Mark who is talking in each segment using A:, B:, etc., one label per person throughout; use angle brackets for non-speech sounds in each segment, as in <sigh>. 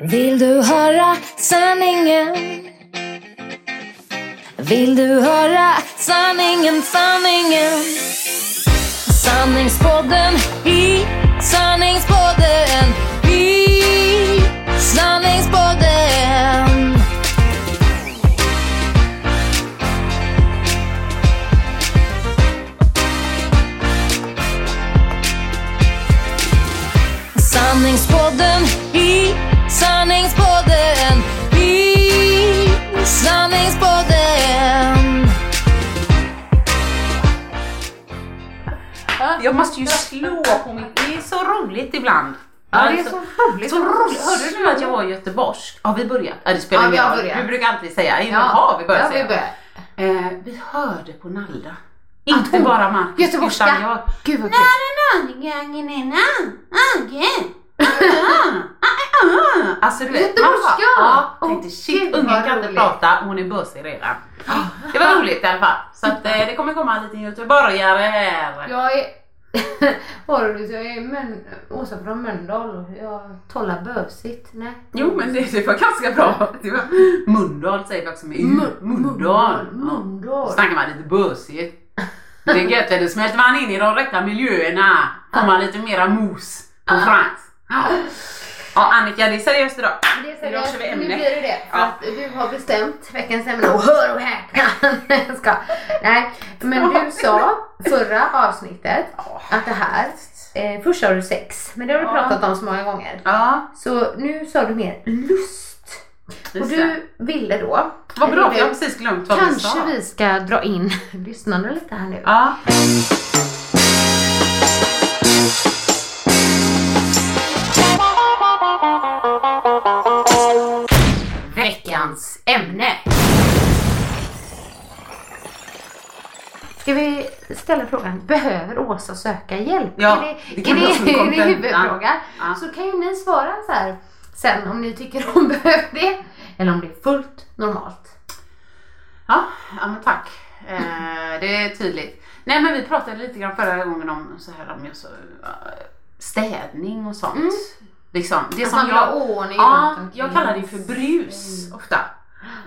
A: Vill du höra sanningen? Vill du höra sanningen, sanningen? Sanningspodden i sanningspodden i sanningspodden. Sanningspodden i sanningspodden i sanningspodden.
B: Jag måste ju slå på mitt... Det är så roligt ibland.
C: Ja, det är
B: Alltså,
C: så roligt.
B: Så roligt. Hörde du att jag var göteborgsk? Har vi börjat? Ja, det spelar
C: Ja,
B: ingen
C: vi har
B: roll.
C: börjat.
B: Du brukar alltid säga,
C: Ja.
B: jaha, vi börjar
C: ja,
B: säga.
C: vi börjar.
B: Eh, vi hörde på Nalda. Inte
C: hon-
B: bara Marcus,
C: Göteborgska.
B: utan jag.
C: Gud vad kul. <laughs>
B: Alltså du vet, man bara, ja, tänkte shit, ungen kan inte prata, hon är bussig redan. Det var roligt i alla fall. Så att, eh, det kommer komma lite göteborgare här.
C: Jag är... <laughs> Jag är män... Åsa från Mölndal. Jag talar bösigt. Nej.
B: Jo men det, det var ganska bra. Det var, Mundal säger vi också med U. Mundal. Ja. Snackar man lite bussigt. Det är gött, då smälter man in i de rätta miljöerna. Får man lite mera mos på frans. <laughs> Ja Annika, det är seriöst idag.
C: Det är
B: Idag
C: seriöst,
B: vi
C: nu blir det det.
B: Ja.
C: att du har bestämt veckans ämne och hör och häpna. <laughs> Nej, men du sa förra avsnittet att det här, eh, först sa du sex, men det har du pratat om så många gånger.
B: Ja,
C: Så nu sa du mer lust. Och du ville då,
B: Vad bra, för jag har precis glömt vad vi
C: kanske
B: sa.
C: vi ska dra in <laughs> lyssnarna lite här nu.
B: Ja.
C: Ämne. Ska vi ställa frågan, behöver Åsa söka hjälp?
B: Ja,
C: är det,
B: det
C: är det, är det
B: kontentan.
C: huvudfrågan?
B: Ja.
C: Så kan ju ni svara så här sen om ni tycker <laughs> hon behöver det eller om det är fullt normalt.
B: Ja, ja men tack. Eh, det är tydligt. Nej men vi pratade lite grann förra gången om så här om så, eh, städning och sånt. Liksom, det
C: Att
B: som
C: man vill ha
B: jag,
C: ordning
B: ja, jag kallar det för brus ofta.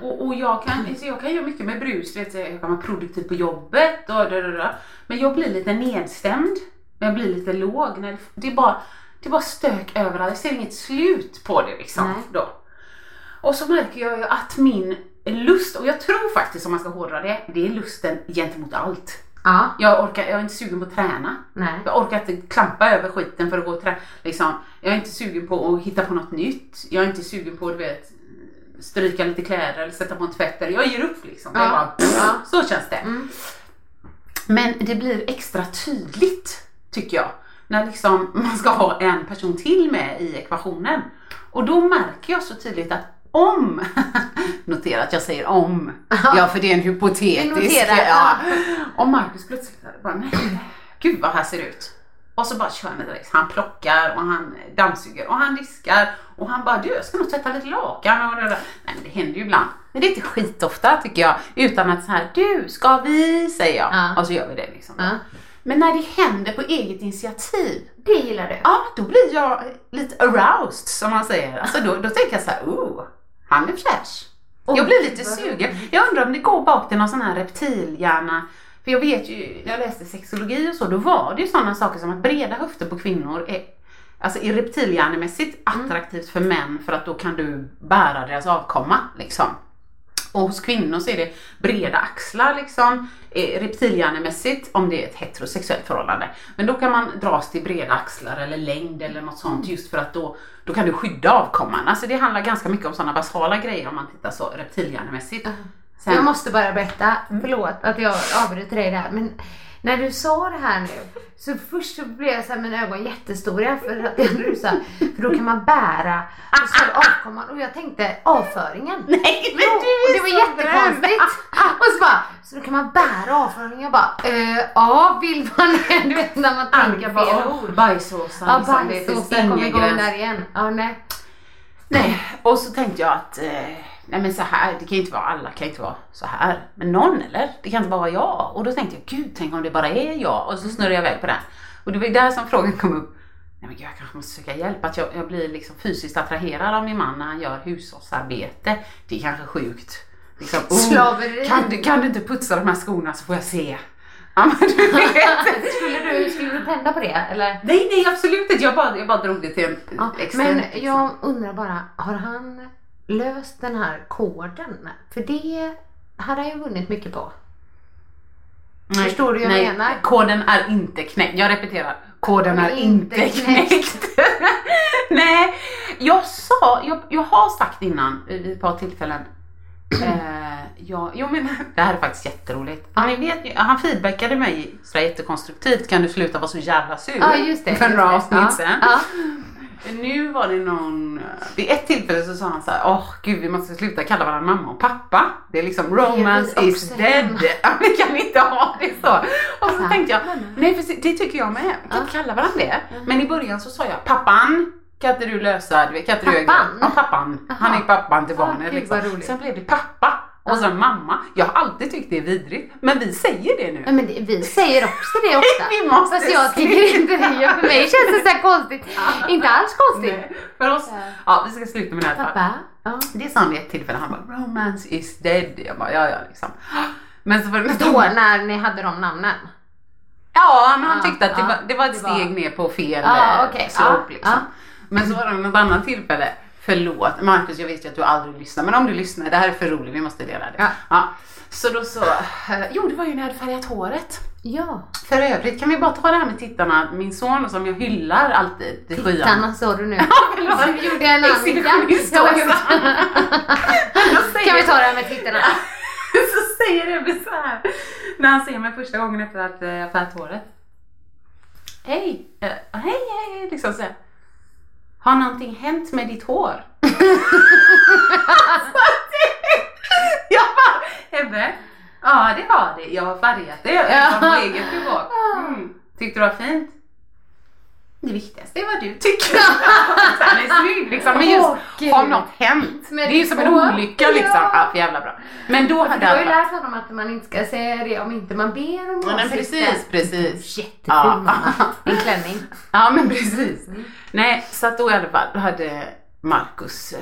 B: Och, och jag, kan, så jag kan göra mycket med brus, vet, jag kan vara produktiv på jobbet och da, da. Men jag blir lite nedstämd. Jag blir lite låg. När det, är bara, det är bara stök överallt. Jag ser inget slut på det liksom.
C: Nej.
B: Då. Och så märker jag ju att min lust, och jag tror faktiskt om man ska hårdra det, det är lusten gentemot allt.
C: Ja,
B: Jag, orkar, jag är inte sugen på att träna.
C: nej.
B: Jag orkar inte klampa över skiten för att gå och träna. Liksom, jag är inte sugen på att hitta på något nytt. Jag är inte sugen på att vet, stryka lite kläder eller sätta på en tvätt. eller- Jag ger upp liksom.
C: Ja.
B: bara,
C: Ja.
B: Så känns det.
C: Mm.
B: Men det blir extra tydligt tycker jag. När liksom man ska ha en person till med i ekvationen. Och då märker jag så tydligt att om, <laughs> notera att jag säger om, ja för det är en hypotetisk, ja. Om Marcus plötsligt bara, nej, gud vad här ser ut. Och så bara kör han direkt. Han plockar och han dammsuger och han diskar och han bara, du jag ska nog tvätta lite lakan och det där. Nej men det händer ju ibland. Men det är inte skitofta tycker jag. Utan att så här, du ska vi, säger jag.
C: Ja.
B: Och så gör vi det liksom.
C: Ja.
B: Men när det händer på eget initiativ,
C: Det gillar du.
B: ja då blir jag lite aroused som man säger. Alltså då, då tänker jag så här, oh, han är fräsch.
C: Oh,
B: jag blir lite sugen. Jag undrar om det går bak till någon sån här reptilhjärna. För jag vet ju, när jag läste sexologi och så, då var det ju sådana saker som att breda höfter på kvinnor är Alltså är reptilhjärnemässigt attraktivt för män för att då kan du bära deras avkomma liksom. Och hos kvinnor så är det breda axlar liksom, reptilhjärnemässigt om det är ett heterosexuellt förhållande. Men då kan man dras till breda axlar eller längd eller något sånt just för att då, då kan du skydda avkomman. Alltså det handlar ganska mycket om sådana basala grejer om man tittar så reptilhjärnemässigt. Sen,
C: Jag måste bara berätta, förlåt att jag avbryter dig där, men när du sa det här nu så först så blev jag så här, mina ögon jättestora för att du sa, för då kan man bära och så är det avkomman och jag tänkte avföringen.
B: Nej men
C: Jo,
B: du är
C: det var
B: så
C: jättekonstigt. Och så bara, så då kan man bära avföringen. Jag bara, eh, ja vill man det? Du vet när man tänker
B: Annika
C: fel ord.
B: åh, bajsåsar
C: Ja,
B: liksom,
C: kommer
B: ingen
C: igång där igen. Ja, nej.
B: Nej, och så tänkte jag att eh, nej men så här, det kan ju inte vara alla, kan ju inte vara så här. Men någon eller? Det kan inte bara vara jag. Och då tänkte jag, gud tänk om det bara är jag. Och så snurrade jag iväg på den. Och det var där som frågan kom upp. nej men gud, jag kanske måste söka hjälp. Att jag, jag blir liksom fysiskt attraherad av min man när han gör hushållsarbete. Det är kanske sjukt. Liksom, oh,
C: Slaveri.
B: kan, du, kan du inte putsa de här skorna så får jag se. Ja, men du vet.
C: skulle, du, skulle du tända på det eller?
B: Nej, nej absolut inte. Jag bara, jag bara drog det till en
C: Ja, men jag undrar bara, har han löst den här koden? För det hade han ju vunnit mycket på.
B: Nej,
C: Förstår du hur jag
B: nej,
C: menar?
B: Koden är inte knäckt. Jag repeterar. Koden är
C: Inte knäckt.
B: knäckt. <laughs> nej, jag sa, jag, jag har sagt innan vid ett par tillfällen. <clears throat> eh, ja, jo men <laughs> det här är faktiskt jätteroligt. Ja, ni vet han feedbackade mig sådär jättekonstruktivt. Kan du sluta vara så jävla sur?
C: Ja, just det.
B: För några avsnitt
C: ja. <laughs>
B: Nu var det någon, vid ett tillfälle så sa han så här, åh gud vi måste sluta kalla varandra mamma och pappa. Det är liksom romance
C: vi
B: is dead. <laughs> vi kan inte ha det så. Och så tänkte jag, nej för det tycker jag med. Vi kan inte kalla varandra det. Men i början så sa jag, pappan kan inte du lösa, kan inte du
C: Pappan?
B: Ja, pappan. Han är pappan till barnet
C: gud,
B: liksom. Sen blev det pappa. Och sen mamma. Jag har alltid tyckt det är vidrigt. Men vi säger det nu.
C: Ja, men det, vi säger också det ofta. <laughs>
B: Vi måste
C: Fast jag tycker inte det. För mig känns det så konstigt. Inte alls konstigt.
B: Nej, För oss, ja vi ska sluta med det här.
C: Pappa. Ja.
B: Det sa han vid ett tillfälle, han bara romance is dead. Jag bara ja ja liksom. Men så var det
C: Då när ni hade de namnen.
B: Ja men han tyckte att det, var, det var ett
C: det var-
B: steg ner på fel
C: Ja,
B: eh,
C: okej,
B: slope
C: ja,
B: liksom. Men så var det något annat tillfälle, förlåt Marcus jag vet ju att du aldrig lyssnar men om du lyssnar, det här är för roligt, vi måste dela det.
C: Ja.
B: Så då så, eh, jo det var ju när jag hade färgat håret.
C: Ja.
B: För övrigt kan vi bara ta det här med tittarna, min son som jag hyllar alltid skyan.
C: Tittarna sa du nu. gjorde jag en Ja,
B: också.
C: Kan vi ta det här med tittarna? <laughs>
B: så säger Ebbe så här när han ser mig första gången efter att eh, jag färgat håret. Hej, eh, hej, hej, hej, liksom så här. Har någonting hänt med ditt hår? jag bara, Ebbe, ja det har det. Jag har färgat det. Jag på egen bevak. Mm. Tyckte du det var fint? Det viktigaste är vad du tycker. <laughs> Han är snygg liksom. Men just,
C: Åh,
B: har något hänt?
C: Med
B: det är ju som en olycka liksom.
C: Ja.
B: Ja, för jävla bra. Men då hade
C: Du har ju lärt honom att man inte ska säga det om inte man ber om
B: Ja, men
C: åsikter.
B: precis, precis.
C: Jättefin
B: Ja.
C: En klänning.
B: Ja men precis. Nej så att då i alla fall då hade Marcus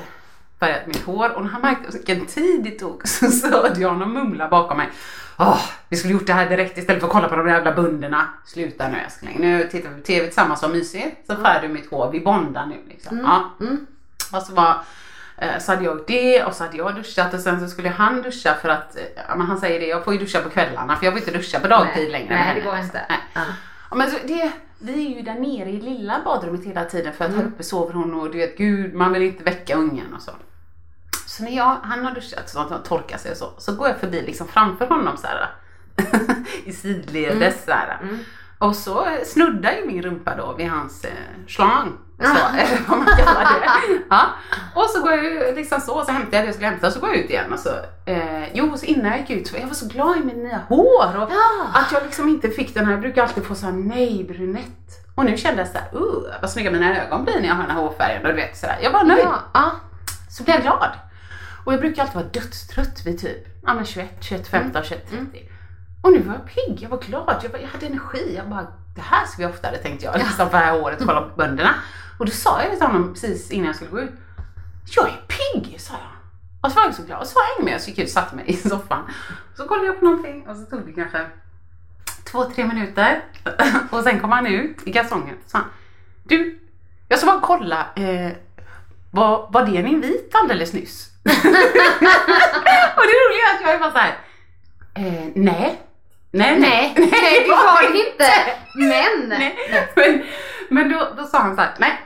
B: färgat mitt hår och när han märkte vilken tid det tog så <laughs> så hörde jag honom mumla bakom mig. Åh, vi skulle gjort det här direkt istället för att kolla på de jävla bunderna. Sluta nu älskling, nu tittar vi på TV tillsammans och mysigt. Så färgar du mitt hår, vi bondar nu liksom. Ja.
C: Mm.
B: Och så, var, eh, så hade jag gjort det och så hade jag duschat och sen så skulle han duscha för att, eh, men han säger det, jag får ju duscha på kvällarna för jag får inte duscha på dagtid
C: Nej,
B: längre.
C: nej, det går inte. Ja,
B: men så det, vi är ju där nere i lilla badrummet hela tiden för att
C: Mm.
B: här uppe sover hon och du vet gud man vill inte väcka ungen och så. Så när jag, han har duschat så han torkar sig och så, så går jag förbi liksom framför honom så här <laughs> i sidledes
C: Mm.
B: så här. Och så snuddar ju min rumpa då vid hans eh, slang. Så, <laughs> eller vad man kallar det. Ja. Och så går jag liksom så, så hämtar jag det jag skulle hämta och så går jag ut igen. Och så, eh, jo, så innan jag gick ut så jag var så glad i mitt nya hår. Och
C: Ja.
B: Att jag liksom inte fick den här, jag brukar alltid få så här nej brunett. Och nu kände jag så här, uh, vad snygga mina ögon blir när jag har den här hårfärgen och du vet sådär. Jag var nöjd.
C: Ja. ja.
B: Så blev jag glad. Och jag brukar alltid vara dödstrött vid typ ja, men 21, 21, 15, 21, 30. Och nu var jag pigg, jag var glad, jag, var, jag hade energi. Jag bara, det här ska vi oftare tänkte jag. Liksom för det här året, kolla på bönderna. Och då sa jag till honom precis innan jag skulle gå ut. Jag är pigg, sa jag. Och så var jag så glad. Och så var jag inget mer. Så gick jag ut och satte mig i soffan. Så kollade jag på någonting och så tog det kanske två, tre minuter. <laughs> Och sen kom han ut i kalsongen och sa Du, jag ska bara kolla. Eh, var, var det en invit alldeles nyss? <laughs> och det roliga är att jag är bara så här. Eh, nej. Nej,
C: Nej, nej, <laughs> det var det inte. Men. <laughs>
B: Nej. Men, men då, då sa han så här, nej,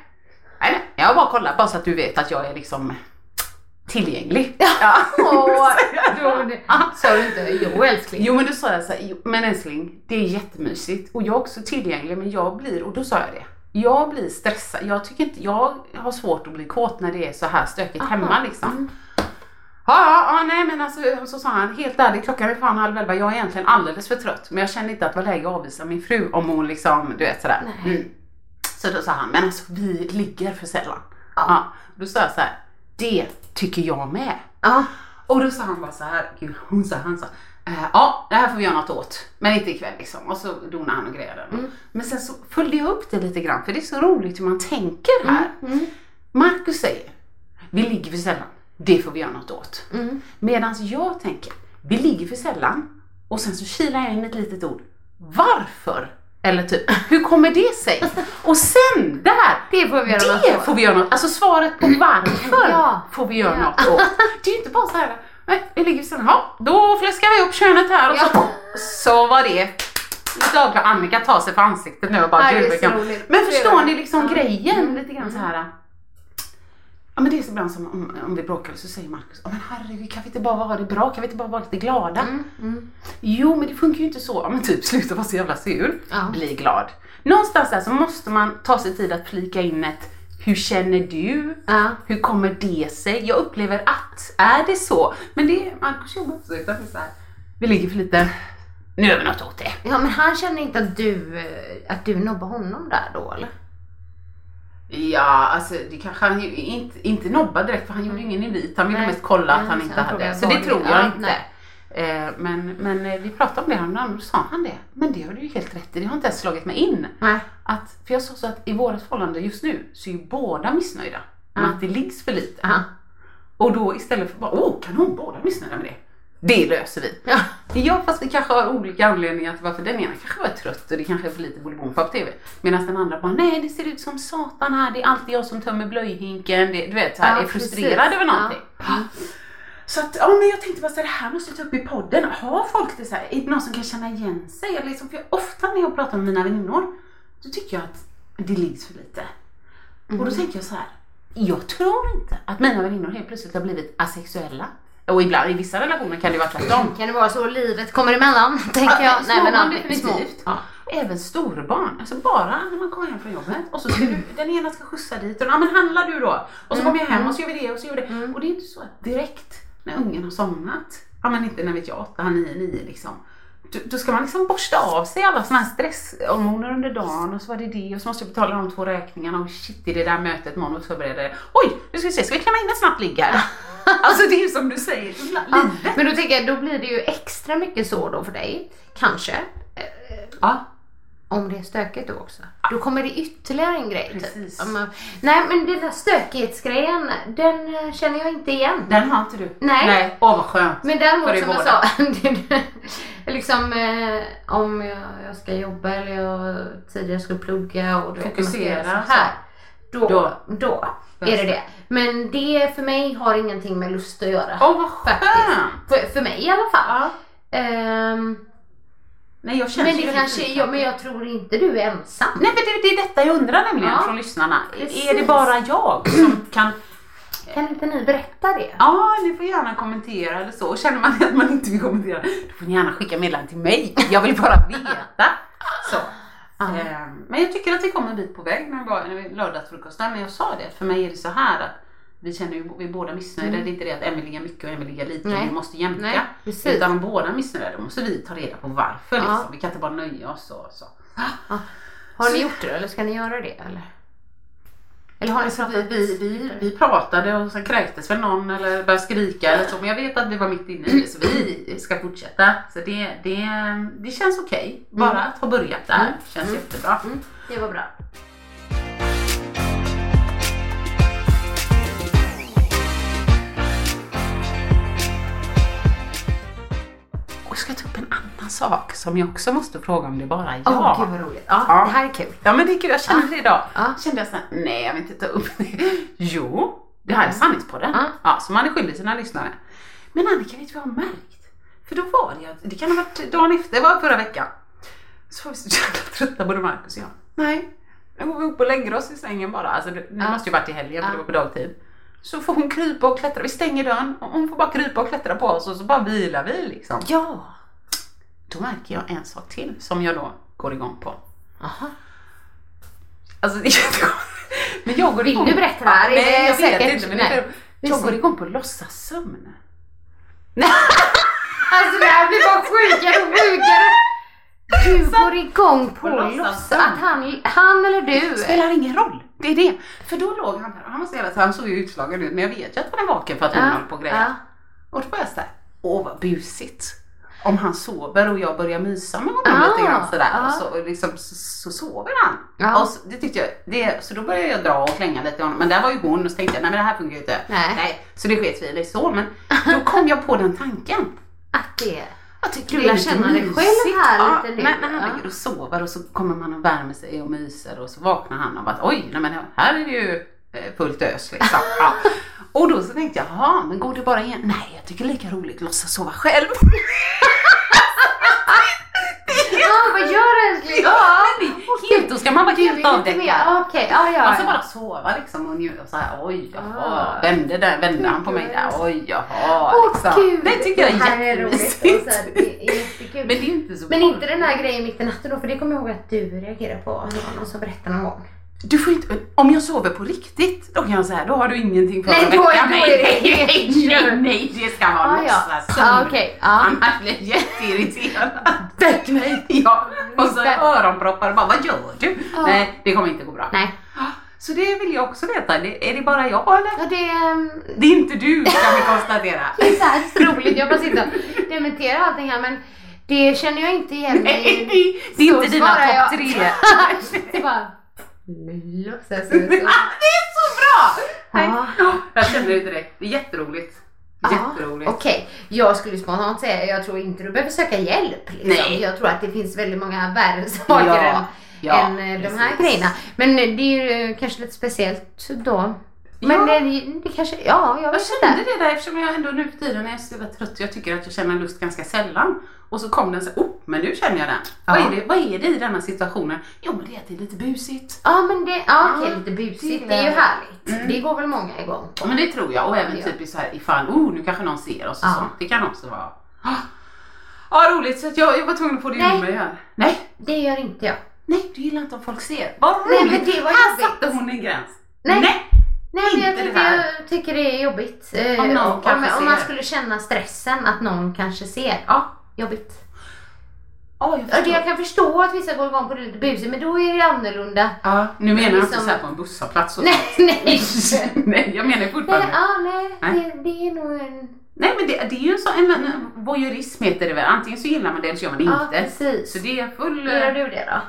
B: nej, nej, jag bara kollat bara så att du vet att jag är liksom tillgänglig. Ja. Jag-
C: då, sa du inte jo älskling?
B: Jo men då sa jag så här, jo, men älskling det är jättemysigt och jag är också tillgänglig men jag blir, och då sa jag det. Jag blir stressad, jag tycker inte, jag har svårt att bli kåt när det är så här stökigt hemma liksom. Ja, ja, ja, nej men alltså så sa han helt ärligt klockan är fan halv elva, jag är egentligen alldeles för trött men jag kände inte att det var läge att avvisa min fru om hon liksom, du vet sådär.
C: Nej.
B: Mm. Så då sa han, men alltså vi ligger för sällan.
C: Ja.
B: Ja. Då sa jag så här, det tycker jag med.
C: Ja.
B: Och då sa han bara så här, gud, hon sa, han sa, Eh, ja, det här får vi göra något åt. Men inte ikväll liksom. Och så donade han och grejade.
C: Mm.
B: Men sen så följde jag upp det lite grann för det är så roligt hur man tänker här.
C: Mm.
B: Marcus säger, vi ligger för sällan. Det får vi göra något åt.
C: Mm.
B: Medan jag tänker, vi ligger för sällan. Och sen så kilar jag in ett litet ord. Varför? Eller typ, hur kommer det sig? Och sen där,
C: Det får vi göra något
B: det
C: åt.
B: får vi göra något, alltså svaret på varför
C: Ja.
B: får vi göra
C: Ja.
B: något åt. <laughs> Det är ju inte bara så här, nej, vi ligger så ja, då fläskar vi upp könet här och så,
C: Ja.
B: så var det. Dagliga Annika tar sig för ansiktet nu och bara
C: Ja, det är
B: "Gud,
C: så
B: vilken-"
C: roligt.
B: Men
C: Så
B: förstår ni liksom
C: Ja.
B: grejen
C: Mm.
B: lite grann så här. Ja men det är så ibland som om, om vi bråkar så säger Marcus, "Ja, men herregud kan vi inte bara ha det bra? Kan vi inte bara vara lite glada?
C: Mm. Mm.
B: Jo men det funkar ju inte så. Ja men typ <laughs> sluta vara så jävla sur.
C: Ja.
B: Bli glad. Någonstans där så måste man ta sig tid att flika in ett hur känner du?
C: Ja.
B: Hur kommer det sig? Jag upplever att, är det så? Men det är Marcus jobbar också utan så här. Vi ligger för lite, nu gör vi något åt det.
C: ja, men han känner inte att du, eh, att du nobbar honom där då eller?
B: Ja, alltså det kanske han ju inte, inte nobba direkt för han gjorde ju ingen invit. Han ville mest kolla att han inte hade. Så det tror
C: ja,
B: jag inte. Eh, men, men eh, vi pratade om det häromdagen och då sa han det. Men det har du ju helt rätt i, det har inte ens slagit mig in.
C: Nej.
B: Att, för jag sa så att i vårt förhållande just nu så är ju båda missnöjda med att det liggs för lite. Och då istället för bara, åh kanon, båda är missnöjda med det. Det löser vi.
C: Ja.
B: Ja fast vi kanske har olika anledningar till varför den ena kanske var trött och det kanske är för lite Bolibompa på TV. Medan den andra bara, nej det ser ut som satan här, det är alltid jag som tömmer blöjhinken. Det, du vet, så här,
C: Ja,
B: är frustrerad
C: precis.
B: över någonting.
C: Ja.
B: Så att, ja men jag tänkte bara så här, det här måste jag ta upp i podden. Har folk det så här? Är det någon som kan känna igen sig? Eller liksom, för jag, ofta när jag pratar med mina väninnor, då tycker jag att det liggs för lite. Och
C: Mm.
B: då tänker jag så här, jag tror inte att mina väninnor helt plötsligt har blivit asexuella. Och ibland, i vissa relationer kan det vara tvärtom.
C: Kan det vara så livet kommer emellan, <laughs> tänker jag.
B: små barn
C: aldrig-
B: definitivt.
C: Ja.
B: Även storbarn. Alltså bara när man kommer hem från jobbet och så ska du, den ena ska skjutsa dit och ja men handlar du då? Och så kommer jag hem och så gör vi det och så gör vi det. Och det är inte så att direkt när ungen har somnat, ja men inte när vet jag, 8, 9, 9 liksom. Då, ska man liksom borsta av sig alla såna här stresshormoner under dagen och så var det det och så måste jag betala de två räkningarna och shit i det där mötet manus förbereder. Oj, nu ska vi se, ska vi klämma in ett snabbt ligg här? <laughs> Alltså det är ju som du säger,
C: Ja,
B: livet.
C: men då tänker jag, då blir det ju extra mycket så då för dig. Kanske. Eh,
B: Ja,
C: Om det är stökigt då också. Då kommer det ytterligare en grej. typ.
B: Precis.
C: Ja, men- Nej men den där stökighetsgrejen, den eh, känner jag inte igen.
B: den har inte du.
C: Nej.
B: Nej, åh vad skönt.
C: Men däremot som jag sa, <laughs> liksom eh, om jag, jag ska jobba eller jag tidigare skulle plugga och du man
B: Fokusera,
C: så här. Då,
B: Då.
C: då, är det det. Men det för mig har ingenting med lust att göra.
B: Åh vad skönt.
C: För, för mig i alla fall.
B: Ja.
C: Ehm,
B: Nej jag känner
C: men det kanske,
B: lite.
C: ja, men jag tror inte du är ensam.
B: Nej men det, det är detta jag undrar nämligen
C: Ja.
B: från lyssnarna.
C: Precis.
B: Är det bara jag som kan
C: Kan inte ni berätta det?
B: Ja, ni får gärna kommentera eller så. Och Känner man att man inte vill kommentera, då får ni gärna skicka meddelande till mig. Jag vill bara veta. Så. Ehm, Men jag tycker att vi kom en bit på väg när vi var när vi lördagsfrukosten. Men jag sa det, för mig är det så här att vi känner ju, vi är båda missnöjda. Det är inte det att en vill ligga mycket och en vill ligga lite
C: Nej.
B: vi måste jämka.
C: Nej, precis.
B: Utan om båda är missnöjda då måste vi ta reda på varför. Liksom.
C: Ja.
B: Vi kan inte bara nöja oss och så.
C: Har ni gjort det eller ska ni göra det eller? Eller har ni
B: Alltså, vi,
C: pratat?
B: vi, vi, vi pratade och sen kräktes väl någon eller började skrika eller så. Men jag vet att vi var mitt inne i det så vi ska fortsätta. Så det, det, det känns okej. Bara att ha börjat där känns jättebra.
C: Mm, det var bra.
B: Sak som jag också måste fråga om det bara är
C: Åh
B: jag.
C: gud vad roligt. Ja,
B: Ja.
C: det här är kul.
B: Ja men det är kul, jag kände det idag.
C: Ja.
B: Kände jag såhär, nej jag vill inte ta upp det. Jo, det här är sanningspodden.
C: Ja.
B: Ja, som man är skyldig sina lyssnare. Men Annika, vet du vad jag har märkt? För då var det det kan ha varit dagen efter, det var förra veckan. Så var vi så jävla trötta både Marcus och jag. Nej, nu går vi upp och lägger oss i sängen bara. Alltså det,
C: Ja.
B: måste ju varit i helgen för
C: Ja.
B: det var på dagtid. Så får hon krypa och klättra, vi stänger dörren och hon får bara krypa och klättra på oss och så bara vilar vi liksom.
C: Ja.
B: Då märker jag en sak till som jag då går igång på.
C: Aha.
B: Alltså det är. Men jag går
C: Vill
B: igång.
C: du berätta det här? Är
B: Nej,
C: det
B: jag vet
C: säkert?
B: inte. Men
C: Nej.
B: det, jag går igång på låtsassömn. <laughs>
C: Alltså det här blir bara sjukare och sjukare. Du går igång på
B: På låtsas.
C: låtsas att han, han eller du.
B: spelar ingen roll. Det är det. För då låg han där och han var så han såg ju utslagen ut men jag vet ju att han är vaken för att hon
C: Ja,
B: håller på grejer.
C: ja.
B: Och då var jag såhär, åh vad busigt. Om han sover och jag börjar mysa med honom
C: Ah,
B: lite grann sådär
C: ah.
B: och så, liksom, så, så sover han.
C: Ja.
B: Och så, det tyckte jag, det, så då började jag dra och klänga lite i honom. Men där var ju hon och så tänkte jag, nej men det här funkar ju inte.
C: Nej.
B: så det sket vi i så. Men då kom jag på den tanken.
C: Att det
B: Jag tycker
C: Du lär känna dig själv här
B: ja,
C: lite nu.
B: När han ligger och sover och så kommer man och värmer sig och myser och så vaknar han och bara oj, nej men här är det ju eh, fullt ös liksom. Ja. Och då så tänkte jag, jaha, men går det bara igen? Nej, jag tycker det är lika roligt att låtsas sova själv. <laughs>
C: Ja, vad gör älskling?
B: Ja, helt, då ska man vara
C: Du är
B: helt avdäckad.
C: Okej, ja ja.
B: Man ska
C: ja.
B: bara sova liksom och njuta och så här, oj jaha,
C: Ah.
B: vände, där, vände han på mig där, oj jaha.
C: Åh
B: liksom.
C: gud!
B: Det tycker jag är.
C: Och
B: jättemysigt.
C: så här, Det är jättekul.
B: Men det är inte så
C: Men inte den här grejen mitt i natten då, för det kommer jag ihåg att du reagerar på. Någon som berättade någon gång.
B: Du får inte, om jag sover på riktigt, då kan jag säga, då har du ingenting för
C: Nej,
B: att
C: då
B: väcka
C: då är det <laughs>
B: nej, <laughs> nej,
C: kört.
B: nej, det ska vara
C: Ah, ja.
B: låtsassömn.
C: Ah, okej. Ja.
B: Annars blir jag jätteirriterad. <laughs>
C: Väck mig!
B: ja, och så öronproppar och bara, vad gör du?
C: Ja.
B: Nej, det kommer inte gå bra.
C: Nej.
B: Så det vill jag också veta, är det bara jag eller?
C: Ja, det, ehm,
B: Det är inte du kan vi konstatera.
C: det är så här roligt. Jag bara sitter och dementerar allting här men det känner jag inte igen mig
B: Nej,
C: i.
B: det är inte dina topp tre.
C: Det är bara... Låtsas
B: Ah, det är så bra! Nej.
C: Ja.
B: Jag känner det direkt, det är jätteroligt. Jätteroligt.
C: Okej, jag skulle spontant säga jag tror inte du behöver söka hjälp. Liksom.
B: Nej.
C: Jag tror att det finns väldigt många värre <laughs> saker
B: Ja,
C: än,
B: ja,
C: än eh, de här grejerna. Men eh, det är ju eh, kanske lite speciellt då. Men
B: Ja.
C: det, det kanske, ja jag
B: Jag
C: vet
B: kände
C: inte.
B: det där eftersom jag ändå nu för tiden när jag är så trött jag tycker att jag känner lust ganska sällan. Och så kom den så oh, men nu känner jag den.
C: Ja.
B: Vad, är det, vad är det i denna situationen? Jo men det är att det är lite busigt.
C: Ja men det, ja, okej lite busigt,
B: det
C: är ju
B: är-
C: härligt.
B: Mm.
C: Det går väl många igång på.
B: Men det tror jag och även
C: Ja.
B: typ i så här ifall, oh nu kanske någon ser oss och
C: Ja.
B: sånt. Det kan också vara. Ah. <gasps> Ja roligt så att jag, jag var tvungen att få det
C: Nej.
B: ur mig här. Nej,
C: Det gör inte jag.
B: nej du gillar inte om folk ser. Vad
C: Nej,
B: roligt.
C: men det var
B: här
C: jobbigt.
B: satte hon en gräns.
C: Nej.
B: nej.
C: Nej men jag,
B: Inte det
C: tycker,
B: här.
C: jag tycker det är jobbigt. Eh,
B: Om någon
C: om, om, man skulle känna stressen att någon kanske ser.
B: Ja.
C: Jobbigt.
B: Ja, jag förstår.
C: jag kan förstå att vissa går igång på det lite busigt men då är det annorlunda.
B: Ja, nu menar jag inte
C: liksom-
B: så här på en busshållplats och
C: Nej, nej. <laughs>
B: nej, jag menar
C: Nej,
B: fortfarande.
C: ja, nej,
B: Nej.
C: Det, det är nog en...
B: Nej men det, det är ju en sån, en, en voyeurism heter det väl. Antingen så gillar man det eller så gör man det
C: Ja,
B: inte.
C: precis.
B: Så det är full...
C: Gillar du det då?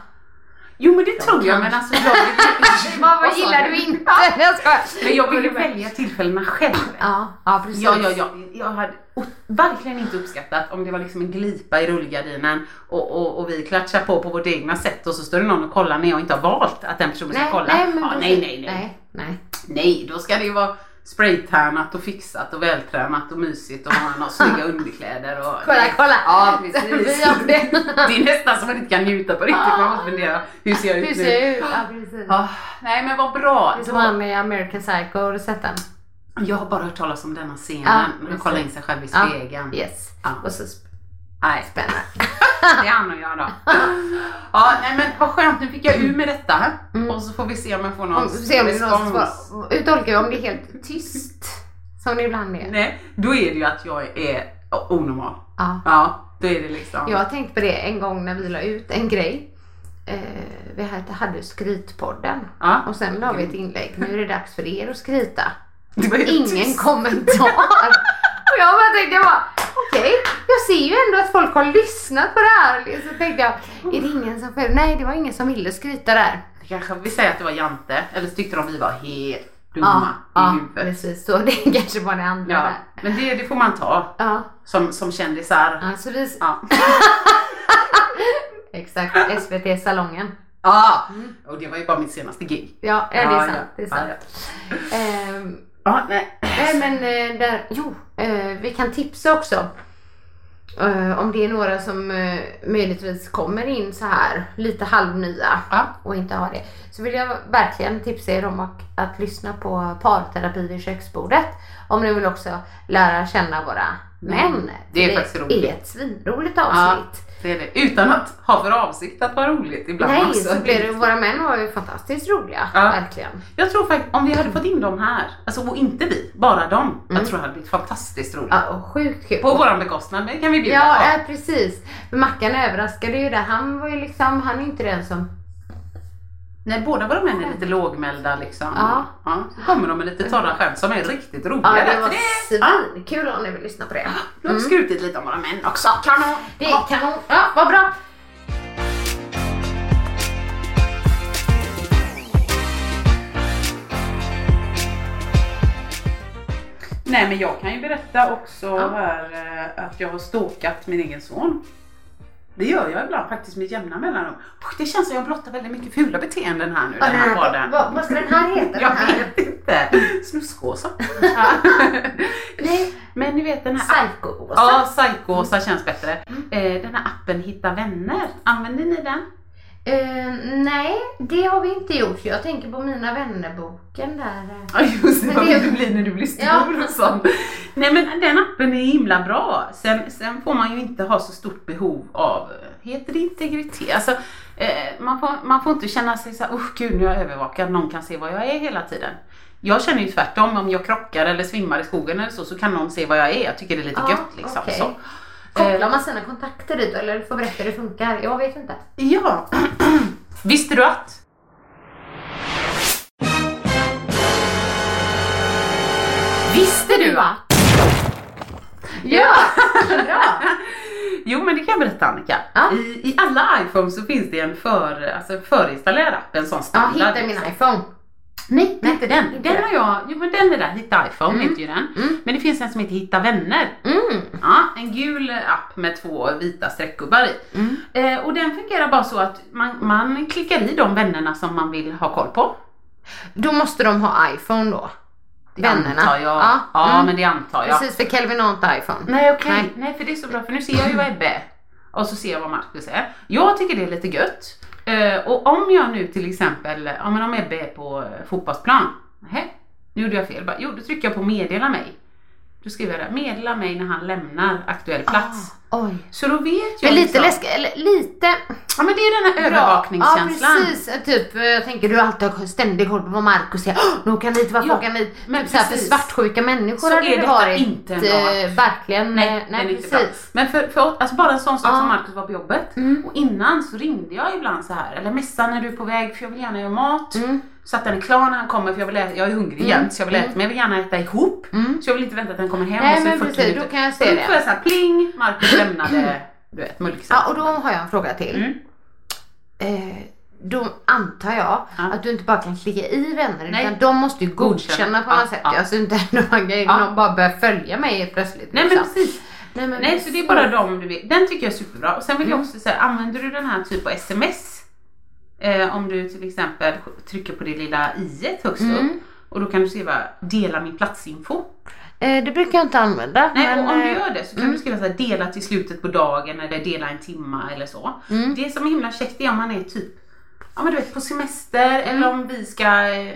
B: Jo men det tror jag men alltså jag vill, <laughs>
C: Vad, vad gillar du inte? <laughs> Jag skojar.
B: Men jag vill ju välja tillfällena själv.
C: Ja, ja precis.
B: Ja, ja, ja. Jag hade verkligen inte uppskattat om det var liksom en glipa i rullgardinen och, och, och vi klatschar på på vårt egna sätt och så står det någon och kollar när jag inte har valt att den personen ska kolla.
C: nej, men
B: ja, nej, nej, nej,
C: nej. Nej,
B: då ska det ju vara spraytärnat och fixat och vältränat och mysigt och ha några snygga underkläder och... <laughs>
C: Kolla, kolla.
B: Ja, precis. <laughs>
C: har <laughs> det.
B: Är nästan som man inte kan njuta på riktigt. Man måste fundera, hur ser jag ut
C: Hur
B: nu?
C: ser jag ut? Ja, precis.
B: Ja, nej men vad bra.
C: Det är som han med American Psycho, har du sett den?
B: Jag har bara hört talas om denna scenen.
C: Ja, precis.
B: kollar in sig själv i
C: Ja.
B: spegeln.
C: Yes.
B: Ja.
C: Och så sp-
B: Nej,
C: spännande.
B: Det är han och jag då. Ja, nej men vad skönt. Nu fick jag ur med detta.
C: Mm.
B: Och så får vi se om jag får någon
C: Om, se om
B: respons.
C: svarar. Hur tolkar jag om det är helt tyst? Som det ibland är.
B: Nej, då är det ju att jag är onormal.
C: Ja.
B: Ja, då är det liksom.
C: Jag har tänkt på det en gång när vi la ut en grej. Eh, vi hade, skrytpodden.
B: Ja.
C: Och sen la vi ett inlägg. Nu är det dags för er att skryta. Ingen kommentar. <laughs> Och jag bara tänkte, jag bara, okej, jag ser ju ändå att folk har lyssnat på det här. Så tänkte jag, är det ingen som följer? Nej, det var ingen som ville skryta där.
B: Kanske vi säger att det var Jante, eller så tyckte de vi var helt dumma i
C: ja
B: huvudet.
C: precis. Så det kanske var det andra
B: Ja,
C: där.
B: men det, det får man ta
C: Ja,
B: som, som kändisar.
C: ja, så vi,
B: Ja. <laughs>
C: exakt, SVT-salongen.
B: Ja, och det var ju bara mitt senaste gig.
C: Ja, ja, det är sant.
B: ja.
C: Det är
B: Ja,
C: sant. Ehm,
B: Ja, nej.
C: Nej men eh, där, jo, eh, vi kan tipsa också. Eh, om det är några som möjligtvis kommer in så här lite halvnya
B: Ja.
C: och inte har det. Så vill jag verkligen tipsa er om att, att lyssna på parterapi vid köksbordet. Om ni vill också lära känna våra män.
B: det är faktiskt roligt.
C: är ett svinroligt avsnitt.
B: Det är det. Utan att ha för avsikt att vara roligt ibland
C: Nej,
B: också.
C: så blir det, våra män var ju fantastiskt roliga.
B: Ja.
C: Verkligen.
B: Jag tror faktiskt, om vi hade fått in dem här, alltså och inte vi, bara dem.
C: Mm.
B: Jag tror det hade blivit fantastiskt roligt.
C: Ja, och sjukt kul.
B: På våran bekostnad, det kan vi bjuda
C: Ja,
B: på.
C: ja, precis. Mackan överraskade ju där. Han var ju liksom, han är inte den som
B: När båda våra män är lite lågmälda liksom.
C: Ja.
B: så kommer de med lite torra skämt som är riktigt roliga.
C: Ja, det var
B: ja,
C: svinkul om ni vill lyssna på det.
B: Du har skrutit lite om våra män också. Kanon!
C: Det är kanon. Ja, vad bra.
B: Nej men jag kan ju berätta också
C: Ja.
B: här eh, att jag har stalkat min egen son. Det gör jag ibland faktiskt med jämna mellanrum. Det känns som jag blottar väldigt mycket fula beteenden här nu den här
C: den här,
B: podden.
C: vad, ska den här heta?
B: Jag
C: Den här?
B: vet inte. Snuskåsa. <laughs> Nej, men ni vet den här
C: Psycho-Åsa.
B: Ja, Psycho-Åsa känns bättre. Eh, den här appen Hitta vänner, använder ni den?
C: Eh, nej, det har vi inte gjort. Jag tänker på Mina vännerboken där. eh.
B: Ja just det, vad
C: det-
B: det blir när du blir stor
C: Ja.
B: och sånt. Nej men den appen är himla bra. Sen, sen får man ju inte ha så stort behov av, heter det integritet? Alltså, eh, man, får, man får inte känna sig så här, usch gud nu är jag övervakad, någon kan se vad jag är hela tiden. Jag känner ju tvärtom, om jag krockar eller svimmar i skogen eller så, så kan någon se vad jag är. Jag tycker det är lite
C: Ja,
B: gött liksom.
C: okej.
B: Så.
C: Kopplar man sina kontakter dit eller får berätta hur det funkar? Jag vet inte.
B: Ja, <clears throat> visste du att? Visste du att?
C: Ja, bra. <laughs>
B: Jo men det kan jag berätta Annika.
C: Ja.
B: I, I alla iPhones så finns det en för, alltså förinstallerad app, en sån
C: Ja,
B: standard.
C: hitta min iPhone.
B: Nej,
C: Nej,
B: inte den. Den har jag, jo men den är där, Hitta iPhone
C: Mm.
B: heter ju den.
C: Mm.
B: Men det finns en som heter Hitta vänner.
C: Mm.
B: Ja, en gul app med två vita streckgubbar i.
C: Mm.
B: Eh, och den fungerar bara så att man, man klickar i de vännerna som man vill ha koll på.
C: Då måste de ha iPhone då?
B: Det
C: Vännerna?
B: antar jag.
C: Ja,
B: Ja,
C: mm.
B: men det antar jag.
C: Precis, för Kelvin har inte iPhone.
B: Nej okej,
C: Nej.
B: nej. för det är så bra för nu ser jag ju vad Ebbe. Och så ser jag vad Marcus är. Jag tycker det är lite gött. Eh, och om jag nu till exempel, ja men om Ebbe är på fotbollsplan. Nej, nu gjorde jag fel. Bara, Jo, då trycker jag på meddela mig. Då skriver jag där, meddela mig när han lämnar aktuell plats.
C: Ah, oj.
B: Så då vet jag
C: Men lite
B: liksom-
C: läskigt, eller lite
B: Ja men det är den här övervakningskänslan.
C: Ja precis, typ jag tänker du alltid har ständig koll på vad Markus säger. Nu kan dit, varför
B: Ja,
C: kan dit?
B: men
C: Typ så här, för
B: precis.
C: svartsjuka människor
B: Så
C: hade
B: är
C: det varit
B: inte bra
C: eh, verkligen.
B: Nej,
C: eh, nej
B: inte bra.
C: precis.
B: Men för, för alltså bara en sån sak
C: Ja.
B: som Marcus var på jobbet.
C: Mm.
B: Och innan så ringde jag ibland så här, eller messade när du är på väg för jag vill gärna göra mat.
C: Mm.
B: Så att den är klar när han kommer för jag, vill äta, jag är hungrig
C: Mm.
B: jämt så jag vill äta
C: Mm.
B: men jag vill gärna äta ihop.
C: Mm.
B: Så jag vill inte vänta att den kommer hem
C: Nej,
B: och så
C: men
B: 40
C: precis,
B: minuter.
C: då kan jag se
B: Så
C: det.
B: Då får jag såhär pling, Marcus lämnade du vet mulkisen.
C: Ja och då har jag en fråga till.
B: Mm.
C: Eh, då antar jag
B: Ja.
C: att du inte bara kan klicka i vänner
B: Nej.
C: utan de måste ju
B: godkänna,
C: på något
B: Ja,
C: sätt.
B: ja.
C: Ja. Så inte
B: Ja.
C: någon bara börjar följa mig helt plötsligt.
B: Nej men
C: liksom.
B: precis.
C: Nej, men
B: Nej så det är bara de du vet. Den tycker jag är superbra. Och sen vill jag också säga, använder du den här typ på sms? Eh, om du till exempel trycker på det lilla i högst
C: Mm.
B: upp. Och då kan du vad dela min platsinfo.
C: Eh, det brukar jag inte använda.
B: Nej,
C: men,
B: och om du
C: eh,
B: gör det så kan
C: mm.
B: du skriva så här, dela till slutet på dagen eller dela en timma eller så.
C: Mm.
B: Det som är himla käckt är om man är typ, ja men du vet på semester eller om vi ska, eh,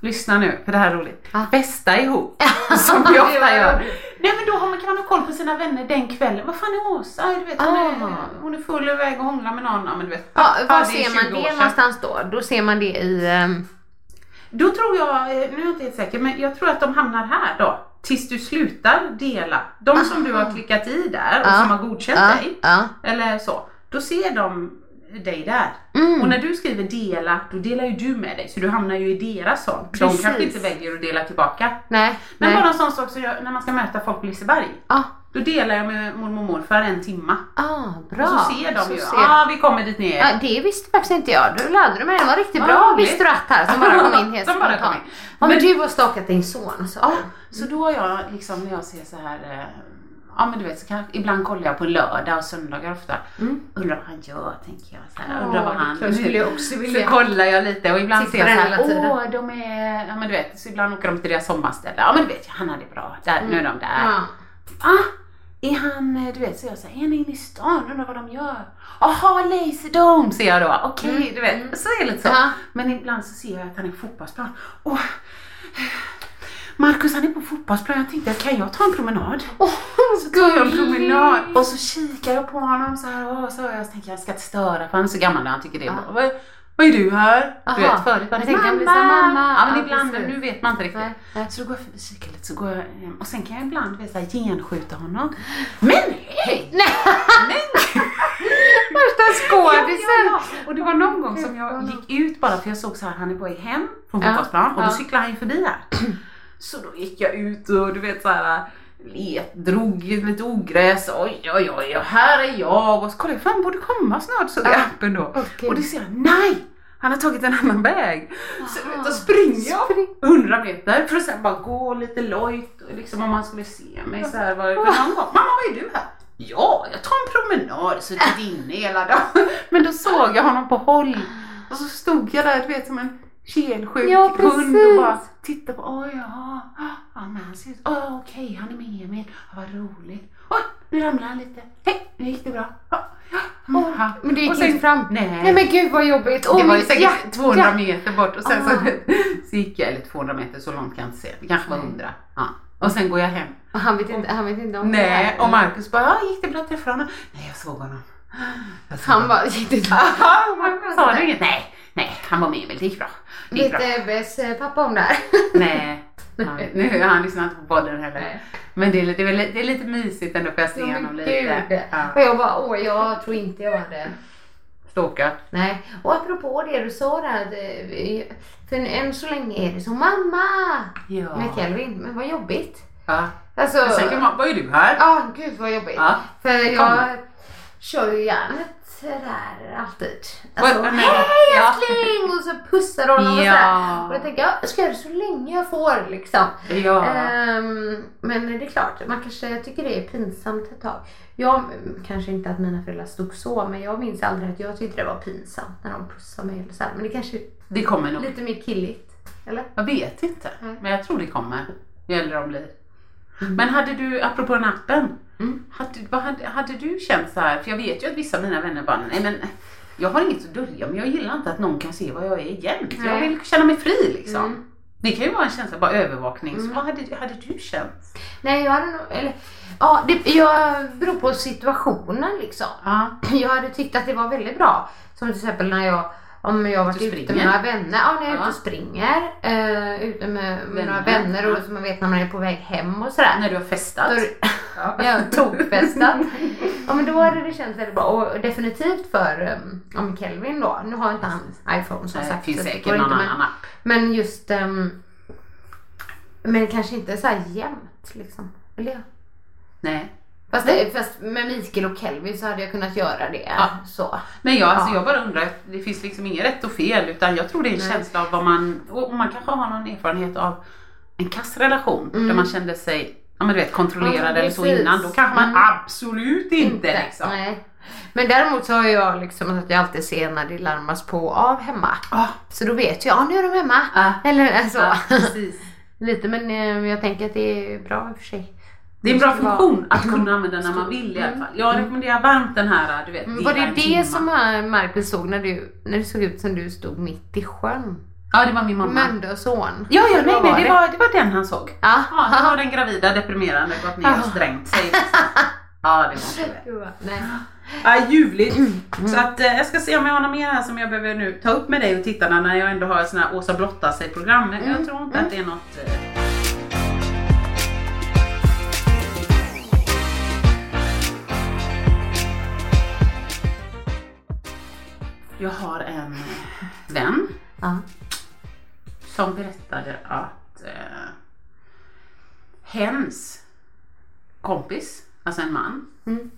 B: lyssna nu för det här är roligt,
C: Ja.
B: festa ihop. <laughs> som vi ofta gör. Nej men då har man, kan man ha koll på sina vänner den kvällen. Vad fan är Åsa? Du vet, hon, är,
C: Ah.
B: hon är full iväg och hånglar med någon. Ja, men du vet,
C: Ja,
B: ja,
C: var ser
B: 20
C: man det någonstans då? Då ser man det i... ehm,
B: Då tror jag, eh, nu är jag inte helt säker, men jag tror att de hamnar här då. Tills du slutar dela. De som du har klickat i där och
C: Ja.
B: som har godkänt dig. Eller så. Då ser de dig där.
C: Mm.
B: Och när du skriver dela, då delar ju du med dig. Så du hamnar ju i deras sån. De
C: Precis.
B: kanske inte väljer att dela tillbaka.
C: Nej,
B: Men
C: nej.
B: bara en sån sak som jag, när man ska möta folk på Liseberg.
C: Ah,
B: Då delar jag med mormor och morfar en timma.
C: ah, bra.
B: Och så ser de
C: Så
B: ju, ja ah, vi kommer dit ner.
C: Ja, det visste faktiskt inte jag. Du lärde mig. Det var riktigt
B: Vad
C: bra
B: roligt.
C: visste du att här som bara kom in helt <laughs> spontant. men
B: Men-
C: du har stakat din son så.
B: Ja, så då har jag liksom när jag ser så här eh, Ja men du vet, så kan, ibland kollar jag på lördag och söndagar ofta.
C: Mm.
B: Undrar vad han gör, tänker jag. Så här, undrar vad
C: det
B: han...
C: klart skulle jag också vilja.
B: Så kollar jag lite och ibland ser jag så här, åh de är, ja men du vet, så ibland åker de till deras sommarställe. Ja men du vet, han hade bra, där, nu är de där.
C: Ja.
B: Ah, är han, du vet, så jag säger, är ni inne i stan? Undrar vad de gör? Jaha, Lazy Dome ser jag då. Okej,
C: Mm,
B: du vet,
C: mm.
B: så är det lite så.
C: Ja.
B: Men ibland så ser jag att han är på fotbollsplan. Åh, Marcus han är på fotbollsplan. Jag tänkte, kan jag ta en promenad?
C: Åh,
B: Så tar jag en promenad och så kikar jag på honom så här. Åh, så jag så tänker jag, ska inte störa för han är så gammal när han tycker det är
C: Ja.
B: bra. Vad, är du här?
C: Aha.
B: Du vet, förut var det
C: tänkte så här, mamma.
B: Ja, men
C: Ja,
B: ibland, men nu vet man inte riktigt.
C: Nej, nej.
B: Så då går jag förbi kikar lite så går jag hem och sen kan jag ibland vet, så här, genskjuta honom. Men hej! <laughs>
C: Nej,
B: Men,
C: vad skådisen!
B: Ja, och det var någon gång som jag gick ut bara för jag såg så här, han är på väg hem från
C: Ja,
B: fotbollsplan och då
C: ja.
B: cyklade han ju förbi här. Så då gick jag ut och du vet så här let, drog lite ogräs, oj oj oj, här är jag och så kollade jag, fan borde komma snart så i
C: Ja,
B: appen då.
C: okej.
B: Och det ser jag, nej! Han har tagit en annan väg. Så
C: Aha.
B: då springer jag
C: Spring.
B: 100 meter för att sen bara gå lite lojt, och liksom om man skulle se mig så här. Var, för han bara, mamma vad är du här? Ja, jag tar en promenad, suttit inne hela dagen. Men då såg jag honom på håll och så stod jag där, du vet som en kelsjuk
C: Ja,
B: hund och bara tittade på, oj jaha, ja men han ser ut, oh, okej han är med Emil, ja, vad roligt. Oj, nu ramlade han lite, hej, nu gick det bra. Ja, ja,
C: Åh,
B: ja.
C: men du gick
B: Och sen-
C: inte fram?
B: Nej.
C: Nej men gud vad jobbigt. Åh,
B: det var ju säkert
C: hjärta.
B: 200 meter bort och sen så,
C: Ah.
B: så gick jag, eller 200 meter, så långt kan jag inte se. Det kanske var 100. Ja. Och sen går jag hem.
C: Och Han vet inte, han vet inte om det
B: Nej,
C: här.
B: och Marcus bara, ja, gick det bra att träffa honom? Nej, jag såg honom. Jag såg
C: Han bara, gick det
B: Marcus <laughs> sa du inget? Nej, nej, han var med Emil, det gick bra. Det gick
C: Vet
B: bra.
C: Ebbes eh, pappa om det här? <laughs>
B: Nej, <laughs> han, nu, han lyssnar inte på podden heller.
C: Nej.
B: Men det är, lite, det, är lite, mysigt ändå för jag se
C: Ja, men
B: honom lite.
C: gud.
B: Ja,
C: Och jag bara, åh jag tror inte jag hade.
B: stalkat.
C: Nej, och apropå det du sa där, för än så länge är det så mamma
B: Ja.
C: med Kelvin, men vad jobbigt.
B: ja.
C: Alltså,
B: sen kan man, vad är du här?
C: ja gud vad jobbigt.
B: Ja.
C: För jag kör ju järnet där alltid. Alltså, hej
B: ja.
C: älskling! Och så pussar honom och
B: Ja.
C: sådär. Och jag tänker, ja, jag ska göra det så länge jag får liksom.
B: Ja.
C: Ehm, men det är klart, man kanske tycker det är pinsamt ett tag. Jag, kanske inte att mina föräldrar stod så, men jag minns aldrig att jag tyckte det var pinsamt när de pussade mig eller. Men det kanske
B: Det kommer nog.
C: lite mer killigt. Eller?
B: Jag vet inte,
C: Nej.
B: men jag tror det kommer. Ju äldre de blir. Men hade du, apropå den appen,
C: Mm.
B: hade, vad hade, hade du känt så här? För jag vet ju att vissa av mina vänner bara, nej men jag har inget att dölja men jag gillar inte att någon kan se vad jag är jämt. Jag vill känna mig fri liksom.
C: Mm.
B: Det kan ju vara en känsla, bara övervakning. Så vad hade, hade du känt?
C: Nej, jag hade nog, eller, ja, det jag beror på situationen liksom.
B: Ja.
C: Jag hade tyckt att det var väldigt bra. Som till exempel när jag om jag har varit ute med några vänner, ja när jag är ute och springer, uh, ute med, med några
B: Vänner,
C: och så man vet när man är på väg hem och sådär.
B: När du har festat?
C: Det- <laughs>
B: Ja.
C: Tokfestat. ja men då hade det känts väldigt bra och definitivt för um, om Kelvin då. Nu har inte han iPhone som sagt.
B: det finns
C: så
B: säkert någon annan app.
C: Men just um, men kanske inte så här jämnt liksom. Eller ja.
B: Nej.
C: Fast, det, fast med Mikael och Kelvin så hade jag kunnat göra det.
B: Ja.
C: Så.
B: Men jag, alltså
C: Ja.
B: jag bara undrar, det finns liksom inget rätt och fel utan jag tror det är en
C: Nej.
B: känsla av vad man, och man kanske har någon erfarenhet av en kass relation
C: Mm.
B: där man kände sig ja, men du vet, kontrollerad
C: Ja,
B: eller så innan. Då kanske man
C: Mm.
B: absolut inte, liksom.
C: Nej. Men däremot så har jag liksom att jag alltid ser när det larmas på av hemma.
B: Ah,
C: Så då vet jag, ja nu är de hemma.
B: ah,
C: Eller alltså.
B: ah, precis. <laughs>
C: Lite men eh, jag tänker att det är bra i och för sig.
B: Det är en bra funktion att kunna använda när man vill i alla fall. Jag rekommenderar varmt den här, du vet,
C: Men
B: dela
C: var det det
B: timma.
C: som eh, Marcus såg när du, när det såg ut som du stod mitt i sjön?
B: Ja, det var min mamma.
C: Mölndösån?
B: Ja, ja,
C: Eller
B: nej, nej, det var, det var den han såg.
C: Ja.
B: Ja, han var den gravida, deprimerande, gått ner och strängt sig. Liksom. Ja, det inte det. Ja, ljuvligt. Så att eh, jag ska se om jag har något mer här som jag behöver nu ta upp med dig och tittarna när jag ändå har ett sånt här Åsa blottar sig program. Jag tror inte att det är något... Eh... Jag har en vän
C: Ja.
B: som berättade att eh, hens kompis, alltså en man,
C: Mm.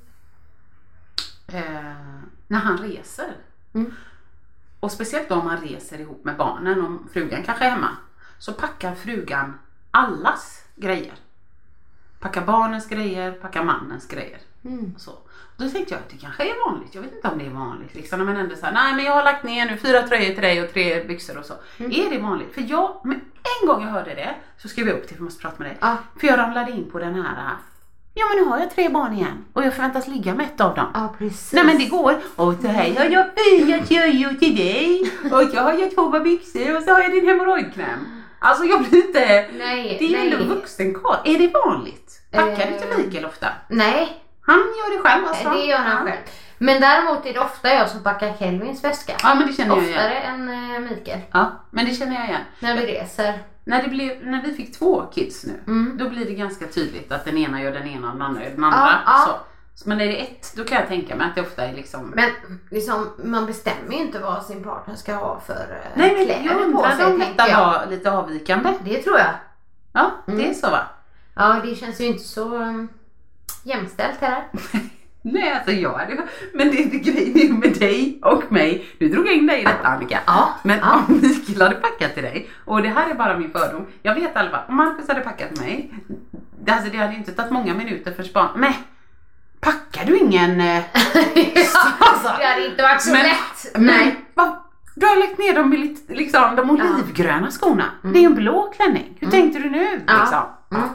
B: eh, när han reser
C: Mm.
B: och speciellt då om han reser ihop med barnen och frugan kanske är hemma så packar frugan allas grejer. Packar barnens grejer, packar mannens grejer.
C: Mm.
B: Så. Då tänkte jag att det kanske är vanligt. Jag vet inte om det är vanligt. Liksom. Men ändå så här, nej men jag har lagt ner nu fyra tröjor till dig och tre byxor och så.
C: Mm.
B: Är det vanligt? För jag, men en gång jag hörde det så skrev jag upp till för jag måste prata med dig.
C: Ja.
B: För jag ramlade in på den här, ja men nu har jag tre barn igen och jag förväntas ligga med ett av dem.
C: ja, precis.
B: Nej men det går. Och så här har jag fyra tröjor till dig. Och så har jag två par byxor och så har jag din hemorrojdkräm. Alltså jag blir inte...
C: Nej,
B: Det är ju ändå vuxen karl. Är det vanligt? Packar du
C: Eh.
B: till Mikael ofta?
C: Nej,
B: Han gör det själv alltså?
C: det gör han
B: Ja.
C: själv. Men däremot är det ofta jag som packar Kelvins väska.
B: Ja men det känner jag igen.
C: Oftare än eh, Mikael.
B: Ja men det känner jag igen.
C: När vi reser.
B: När, det blev, när vi fick två kids nu,
C: Mm.
B: då blir det ganska tydligt att den ena gör den ena och den andra gör den andra.
C: Ja.
B: Så. Men är det ett, då kan jag tänka mig att det ofta är liksom...
C: Men liksom, man bestämmer ju inte vad sin partner ska ha för eh,
B: Nej men
C: kläder
B: jag
C: på
B: undrar
C: sig,
B: om detta var lite avvikande.
C: Det tror jag.
B: Ja,
C: Mm.
B: det är så va?
C: Ja, det känns ju inte så um, jämställt här. <laughs>
B: Nej alltså jag hade Men det är grejen med dig och mig. Nu drog jag in dig i detta Annika.
C: Ja,
B: Men
C: ja.
B: om Mikael hade packat till dig, och det här är bara min fördom. Jag vet i alla fall, om Marcus hade packat mig, det, alltså, det hade ju inte tagit många minuter för span. Men packar du ingen... eh, <laughs>
C: ja, det hade inte varit så
B: Men-
C: lätt.
B: Men,
C: Nej.
B: vad, du har lagt ner dem i liksom, de olivgröna skorna.
C: Mm.
B: Det är en blå klänning. Hur tänkte du nu?
C: Ja.
B: Liksom?
C: Mm.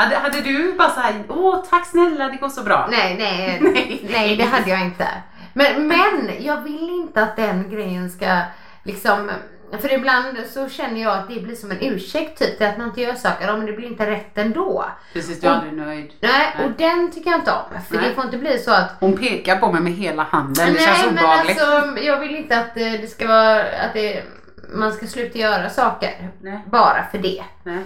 B: Hade, hade du bara såhär, åh tack snälla det går så bra.
C: Nej, nej, <laughs>
B: Nej.
C: nej, det hade jag inte. Men, men jag vill inte att den grejen ska liksom för ibland så känner jag att det blir som en ursäkt typ till att man inte gör saker, ja, men det blir inte rätt ändå.
B: Precis, du är aldrig nöjd.
C: Nej,
B: Nej.
C: och den tycker jag inte om. För
B: Nej.
C: det får inte bli så att
B: Hon pekar på mig med hela handen, det känns
C: Nej men
B: obehagligt.
C: alltså jag vill inte att eh, det ska vara att det, man ska sluta göra saker
B: Nej.
C: bara för det.
B: Nej.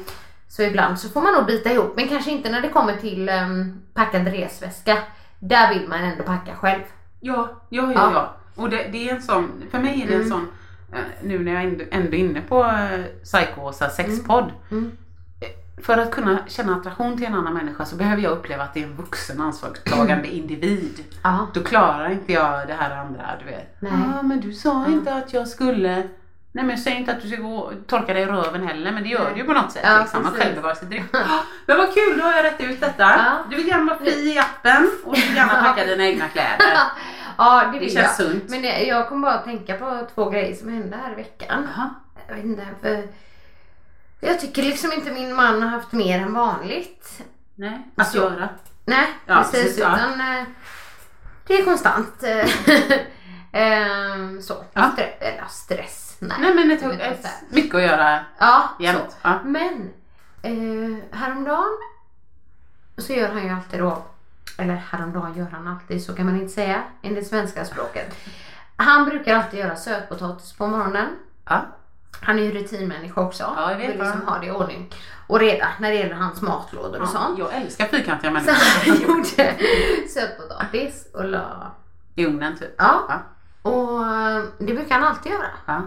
C: Så ibland så får man nog bita ihop men kanske inte när det kommer till um, packad resväska. Där vill man ändå packa själv.
B: Ja, ja, ja,
C: Ja.
B: ja. Och det, det är en sån, för mig är det en
C: Mm.
B: sån, eh, nu när jag ändå, är inne på uh, Psychosa sexpodd.
C: Mm.
B: Eh, För att kunna känna attraktion till en annan människa så behöver jag uppleva att det är en vuxen ansvarstagande individ.
C: Ja.
B: Då klarar inte jag det här andra, du vet.
C: Nej.
B: Ja, men du sa inte att jag skulle Nej men jag säger inte att du ska gå torka dig i röven heller men det gör du ju på något sätt.
C: Ja,
B: liksom,
C: precis.
B: självbevarelsedrift. Men vad kul, då har jag rätt ut detta.
C: Ja.
B: Du vill gärna vara fri i appen och du vill gärna packa dina egna kläder. <laughs>
C: ja det
B: Det
C: vill
B: känns
C: jag.
B: sunt.
C: Men det, jag kommer bara att tänka på två grejer som hände här i veckan.
B: Jaha.
C: Jag vet inte för jag tycker liksom inte min man har haft mer än vanligt.
B: Nej, att
C: Så.
B: göra.
C: Nej,
B: Ja,
C: precis.
B: precis, ja.
C: Utan eh, det är konstant. eh, <laughs> <laughs> ehm, så.
B: Ja.
C: Stre- eller stress. Nej,
B: Nej men ett,
C: inte.
B: mycket att göra
C: Ja,
B: jämt.
C: så.
B: Ja.
C: Men eh, häromdagen så gör han ju alltid då, eller häromdagen gör han alltid, så kan man inte säga enligt svenska språket. Han brukar alltid göra sötpotatis på morgonen.
B: Ja.
C: Han är ju rutinmänniska också.
B: Ja, jag vet
C: Vill liksom ha det i ordning och reda när det gäller hans matlådor och sånt.
B: Jag älskar fyrkantiga
C: Så
B: människor.
C: han <laughs> gjorde sötpotatis och la...
B: I ugnen typ.
C: Ja.
B: Ja.
C: Och eh, det brukar han alltid göra.
B: Ja.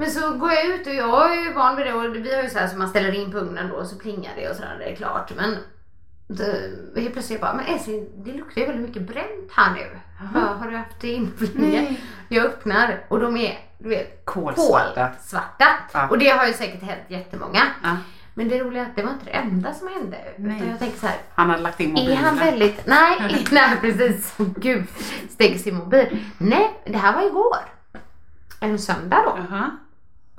C: Men så går jag ut och jag är ju van vid det och vi har ju så här som man ställer in på ugnen då och så plingar det och sådär, det är klart. Men det, helt plötsligt bara, men Elsie det luktar ju väldigt mycket bränt här nu. Bara, har du haft det inplingat? Jag öppnar och de är, du vet,
B: Kolsvarta.
C: kolsvarta.
B: Ja.
C: Och det har ju säkert hänt jättemånga.
B: Ja.
C: Men det roliga är att det var inte det enda som hände.
B: Nej.
C: Utan jag tänkte så här,
B: Han hade lagt in
C: är
B: mobilen.
C: han väldigt... <laughs> Nej, nej precis. Gud, stänger sin mobil. Nej, det här var igår. En söndag då.
B: Jaha.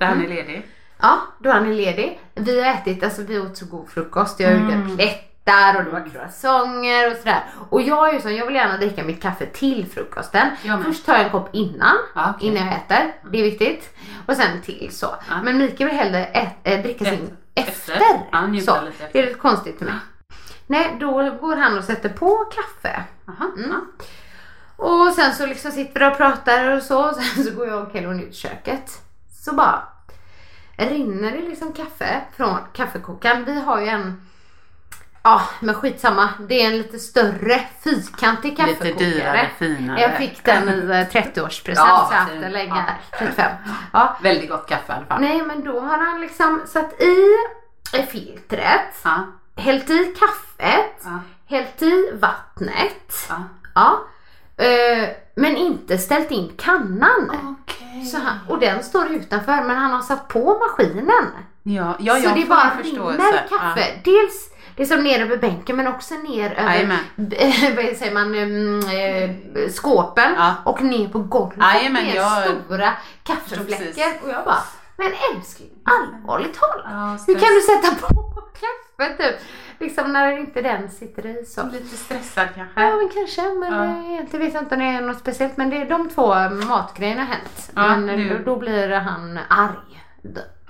B: Där han är
C: Mm.
B: ledig.
C: Ja, då han är ledig. Vi har ätit, alltså vi åt så god frukost. Jag gjorde
B: Mm.
C: plättar och det var croissanter och sådär. Och jag är ju så, jag vill gärna dricka mitt kaffe till frukosten. Först tar jag en kopp innan,
B: Ja, okej.
C: innan jag äter. Det är viktigt. Och sen till så.
B: Ja.
C: Men Mikael vill hellre ät, äh, dricka sin
B: Efter.
C: efter.
B: Ja, njuta
C: så.
B: lite efter.
C: Det är lite konstigt för mig. Nej, då går han och sätter på kaffe.
B: Jaha.
C: Mm. Och sen så liksom sitter vi och pratar och så. Sen så går jag och Kelvin ut i köket. Så bara rinner det liksom kaffe från kaffekokaren. Vi har ju en Ja men skitsamma. Det är en lite större fyrkantig kaffekokare.
B: Lite dyrare, finare.
C: Jag fick den i eh, 30-årspresent
B: Ja,
C: så jag haft den länge.
B: Ja.
C: 35. <laughs> Ja.
B: Väldigt gott kaffe i alla fall.
C: Nej men då har han liksom satt i eh, filtret,
B: Ja.
C: hällt i kaffet,
B: Ja.
C: hällt i vattnet.
B: Ja.
C: Ja. Eh, men inte ställt in kannan.
B: Okej.
C: Så han, och den står utanför men han har satt på maskinen.
B: Ja, ja,
C: så det bara rinner kaffe. Dels det som ner över bänken men också ner över <laughs> vad säger man, eh, skåpen
B: Ja.
C: och ner på golvet. Det är
B: jag-
C: stora kaffefläckar. Och jag bara, men älskling allvarligt talat.
B: Ja,
C: Hur kan du sätta på kaffe typ? Liksom när inte den sitter i så.
B: Lite stressad kanske.
C: Ja men kanske, men
B: Ja.
C: eh, egentligen vet jag inte om det är något speciellt. Men det är de två matgrejerna har hänt.
B: Ja,
C: men eh, då, då blir han arg.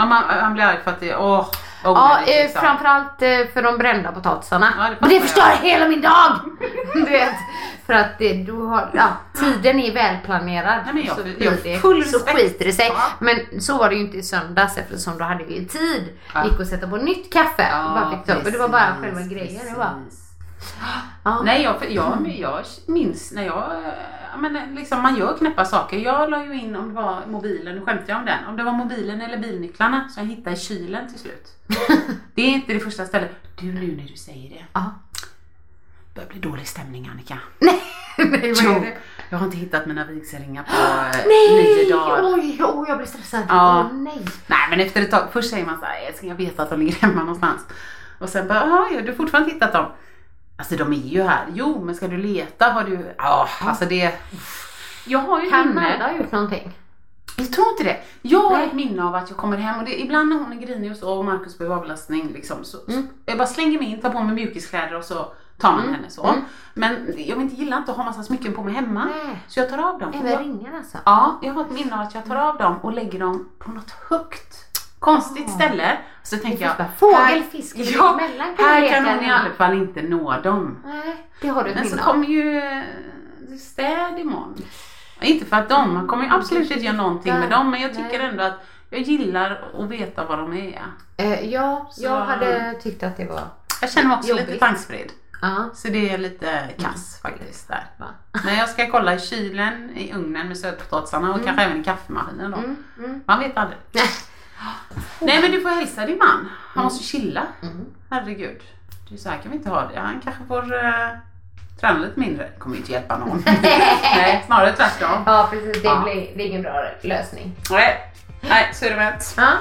B: Ja, man, han blir arg för att det åh,
C: Ja, eh,
B: liksom.
C: framförallt eh, för de brända potatisarna.
B: Ja, det
C: det förstör
B: jag.
C: hela min dag! <laughs> du vet. För att det, du har, ja, tiden är välplanerad.
B: Nej, men jag-
C: så,
B: jag
C: det,
B: full
C: så skiter det sig.
B: Ja.
C: Men så var det ju inte i söndags eftersom då hade vi ju tid.
B: Ja.
C: Gick och sätta på nytt kaffe.
B: Ja.
C: Och det var bara
B: precis,
C: själva grejen. Det var,
B: precis. Nej, jag, jag, jag minns när jag, jag menar, liksom man gör knäppa saker. Jag la ju in om det var mobilen, nu skämtar jag om den, om det var mobilen eller bilnycklarna som jag hittade i kylen till slut. <laughs> det är inte det första stället. Du nu när du säger det.
C: Ja.
B: börjar bli dålig stämning Annika.
C: Nej, <laughs> nej vad är det?
B: jag har inte hittat mina vigselringar på <gasps> eh,
C: Nej!
B: nio dagar.
C: Oj, oj, jag blir stressad.
B: Ja.
C: Åh, nej.
B: Nej men efter ett tag, först säger man så här, jag vet att de ligger hemma någonstans. Och sen bara, ja du har fortfarande hittat dem. Alltså de är ju här. Jo men ska du leta har du, ja alltså det. Jag har ju
C: Kan ha gjort någonting?
B: Jag tror inte det. Jag har
C: Nej.
B: ett minne av att jag kommer hem och det, ibland när hon är grinig och så och Markus behöver avlastning liksom, så,
C: Mm.
B: så jag bara slänger mig in, tar på mig mjukiskläder och så tar man henne så.
C: Mm.
B: Men jag inte gilla inte att ha massa smycken på mig hemma.
C: Nej.
B: Så jag tar av dem.
C: Även ringen alltså?
B: Ja, jag har ett minne av att jag tar av dem och lägger dem på något högt, konstigt ställe. Så tänker jag,
C: Fågel,
B: här- ja,
C: mellan kan
B: här kan hon i alla fall inte nå dem.
C: Nej, det har du
B: Men så kommer ju eh, städ imorgon. Inte för att de, man kommer ju absolut inte göra någonting med dem men jag tycker
C: Nej.
B: ändå att jag gillar att veta vad de är.
C: Eh, ja,
B: Så-
C: jag hade tyckt att det var...
B: Jag känner mig också
C: Jobbigt.
B: lite tankspridd.
C: Ja.
B: Så det är lite kass faktiskt där.
C: Va?
B: Men jag ska kolla i kylen, i ugnen med sötpotatisarna och kanske även i kaffemaskinen då.
C: Mm, mm.
B: Man vet aldrig.
C: Nej.
B: Men du får hälsa din man. Han måste chilla.
C: Mm.
B: Herregud. Det är så här kan vi inte ha det. Han kanske får uh, träna lite mindre. Det kommer ju inte hjälpa någon. <laughs> Nej, snarare tvärtom.
C: Ja, precis. Det,
B: Ja.
C: blir, det är ingen bra lösning.
B: Nej, Nej så är det med.
C: Ja.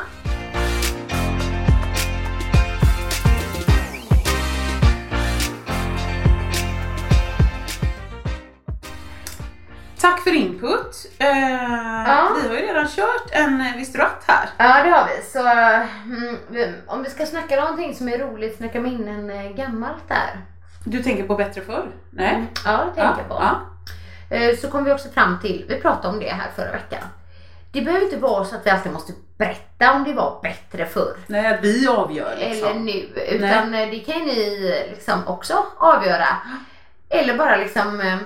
B: Tack för input. Eh, Vi har ju redan kört en eh, Visste du att här.
C: Ja, det har vi. Så mm, om vi ska snacka någonting som är roligt, snacka minnen eh, gammalt där.
B: Du tänker på bättre förr? Nej?
C: Ja, det tänker jag på.
B: Ja.
C: Eh, Så kom vi också fram till, vi pratade om det här förra veckan. Det behöver inte vara så att vi alltid måste berätta om det var bättre förr.
B: Nej, vi avgör liksom.
C: Eller nu. Utan eh, det kan ju ni liksom också avgöra. Eller bara liksom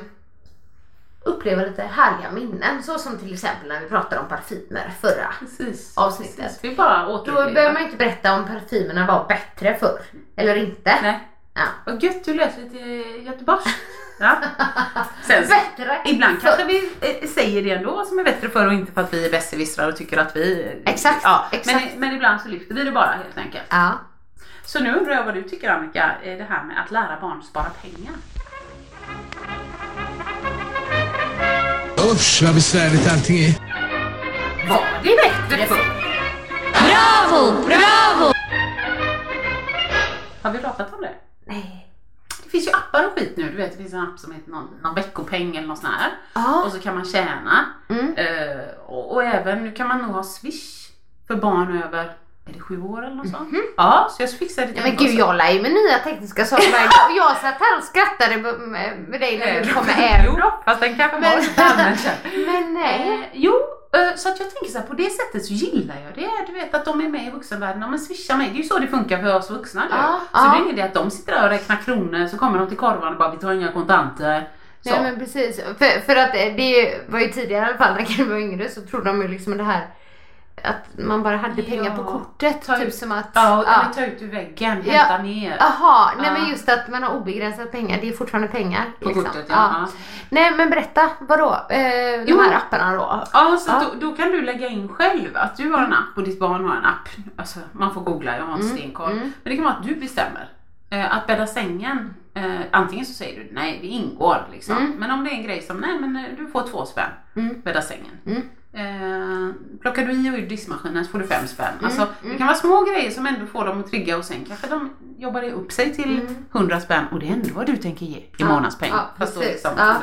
C: uppleva lite härliga minnen. Så som till exempel när vi pratade om parfymer förra.
B: Precis.
C: Avsnittet.
B: Precis. Vi bara
C: Då behöver man inte berätta om parfymerna var bättre förr. Eller inte.
B: Nej.
C: Ja.
B: Vad gött du lät lite Göteborgs. Ja. <laughs> Sen,
C: Bättre
B: ibland kanske vi eh, säger det ändå som är bättre förr och inte för att vi är besserwissrar och tycker att vi...
C: Exakt,
B: Ja,
C: exakt.
B: Men, men ibland så lyfter vi det bara helt enkelt.
C: Ja.
B: Så nu undrar jag vad du tycker Annika, det här med att lära barn spara pengar.
D: Usch vad besvärligt allting är.
B: Var det bättre förr?
A: Bravo, bravo!
B: Har vi pratat om det?
C: Nej.
B: Det finns ju appar och skit nu. Du vet det finns en app som heter någon, någon veckopeng eller något sånt här.
C: Ja.
B: Och så kan man tjäna.
C: Mm.
B: Eh, och, och även, nu kan man nog ha swish för barn över, är det sju år eller något sånt? Ja, så jag fixade lite
C: Ja, men gud jag lär ju med nya tekniska saker varje dag. Jag satt här och skrattade med, dig när du kom med <laughs> airdrop.
B: fast den kanske
C: Men-
B: var. <laughs>
C: Men nej.
B: Eh, jo, eh, så att jag tänker så här, på det sättet så gillar jag det. Du vet att de är med i vuxenvärlden. Ja, men swisha mig. Det är ju så det funkar för oss vuxna nu.
C: Ja,
B: så
C: ja.
B: det är ingen idé att de sitter där och räknar kronor så kommer de till korvan och bara vi tar inga kontanter. Så.
C: Nej men precis. För, för att det var ju tidigare i alla fall när Karin var yngre så trodde de ju liksom det här att man bara hade pengar
B: Ja.
C: på kortet. Typ
B: ut-
C: som att...
B: Ja,
C: ja.
B: ta ut ur väggen,
C: Ja.
B: hämta ner.
C: Jaha, nej men just att man har obegränsat pengar, det är fortfarande pengar.
B: På
C: liksom.
B: kortet, ja.
C: Nej men berätta, vadå? Eh, de
B: Jo.
C: här apparna då?
B: Ja, så. Då, då kan du lägga in själv att du har en app och ditt barn har en app. Alltså, man får googla, jag har inte stenkoll.
C: mm.
B: Men det kan vara att du bestämmer. Eh, att bädda sängen, eh, antingen så säger du nej det ingår liksom.
C: Mm.
B: Men om det är en grej som nej men eh, du får två spänn,
C: Mm.
B: bädda sängen.
C: Mm.
B: Eh, plockar du i och ur diskmaskinen så får du fem spänn.
C: Mm.
B: Alltså, Det kan vara små grejer som ändå får dem att trigga och sen kanske de jobbar upp sig till
C: Mm. 100
B: spänn och det är ändå vad du tänker ge i
C: Ja,
B: månadspeng.
C: ja,
B: Fast liksom,
C: Ja.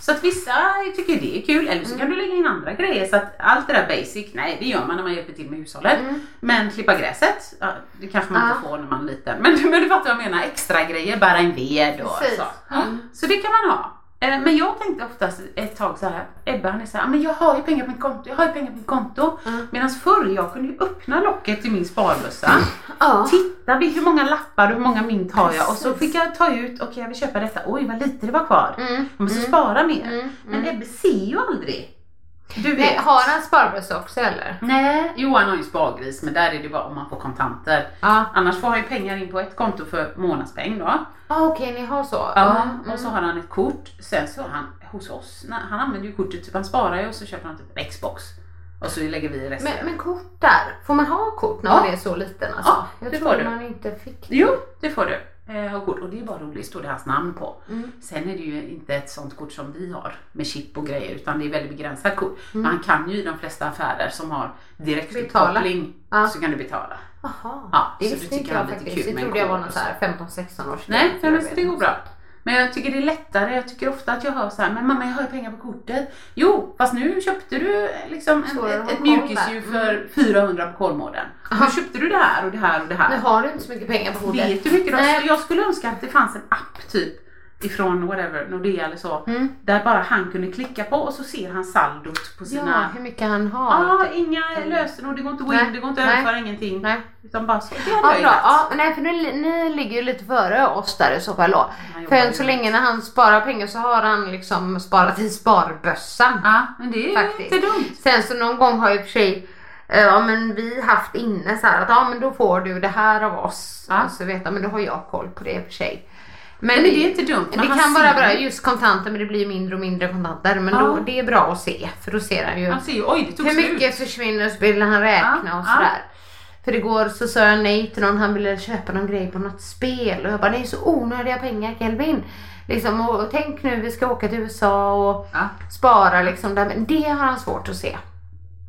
B: Så att vissa tycker det är kul eller så
C: Mm.
B: kan du lägga in andra grejer så att allt det där basic, nej det gör man när man hjälper till med hushållet.
C: Mm.
B: Men klippa gräset, ja, det kanske man inte får när man är liten. Men, <laughs> men du fattar vad jag menar, extra grejer, bära en ved och
C: Precis.
B: så.
C: Mm.
B: Så det kan man ha. Eh, Men jag tänkte oftast ett tag så här, Ebba han är så här, "Ah, men jag har ju pengar på mitt konto, jag har ju pengar på mitt konto.
C: Mm.
B: Medan förr jag kunde ju öppna locket till min sparbössa,
C: Ja.
B: titta hur många lappar och hur många mynt har jag och så fick jag ta ut, okej jag vill köpa detta, oj vad lite det var kvar.
C: Mm.
B: Jag måste
C: Mm.
B: spara mer.
C: Mm.
B: Men Ebbe ser ju aldrig. Du vet.
C: Nej, har han sparbössa också eller?
B: Nej, Johan har ju spargris men där är det bara om man får kontanter.
C: Ja.
B: Annars får han ju pengar in på ett konto för månadspeng då.
C: Ah, Okej, ni har så?
B: Ja,
C: Mm.
B: och så har han ett kort. Sen så han hos oss, han använder ju kortet, typ han sparar ju och så köper han typ Xbox. Och så lägger vi resten.
C: Men, men kort där, får man ha kort när
B: Ja.
C: man är så liten alltså?
B: Ja,
C: Jag
B: det
C: tror
B: får du.
C: man inte fick det.
B: Jo, det får du. Eh, ha kort. Och det är bara roligt, står det hans namn på.
C: Mm.
B: Sen är det ju inte ett sånt kort som vi har med chip och grejer utan det är väldigt begränsat kort.
C: Mm.
B: Men han kan ju i de flesta affärer som har direktuppkoppling
C: Ja.
B: så kan du betala.
C: Jaha,
B: Ja,
C: det visste inte jag faktiskt. Det trodde jag var någon
B: och
C: så
B: så.
C: här 15-16 års
B: Nej, men det går bra. Men jag tycker det är lättare. Jag tycker ofta att jag hör så här, men mamma jag har ju pengar på kortet. Jo, fast nu köpte du liksom en, ett, ett mjukisdjur.
C: Mm.
B: för 400 på Kolmården. Nu köpte du det här och det här och det här.
C: Nu har du inte så mycket pengar på kortet.
B: Vet du hur mycket har? Jag skulle önska att det fanns en app typ ifrån whatever, Nordea eller så.
C: Mm.
B: Där bara han kunde klicka på och så ser han saldot på
C: Ja,
B: sina...
C: hur mycket han har.
B: Ja, inga lösenord, det går inte att gå in, det går inte att överföra ingenting.
C: Nej.
B: Utan bara så. Det
C: Ja,
B: hade
C: bra.
B: gillat.
C: Ja, nej, för ni, ni ligger ju lite före oss där i så fall då. För än så länge när han sparar pengar så har han liksom sparat i sparbössan.
B: Ja, men det är
C: Faktiskt.
B: inte dumt.
C: Sen så någon gång har ju för sig eh, Ja men vi haft inne så här att ja men då får du det här av oss.
B: Ja.
C: Och så vet jag, men då har jag koll på det i och för sig. Men,
B: Men det är inte dumt.
C: det kan vara bra,
B: ju-
C: just kontanter men det blir mindre och mindre kontanter. Men
B: Ja.
C: då, det är bra att se för då ser han ju
B: Han ser ju, oj det tog
C: hur
B: slut.
C: mycket försvinner så vill han räkna
B: Ja,
C: och
B: ja.
C: sådär. För igår så sa jag nej till någon, han ville köpa någon grej på något spel och jag bara det är så onödiga pengar Kelvin. Liksom, och, och tänk nu vi ska åka till USA och
B: Ja,
C: spara liksom där. Men det har han svårt att se.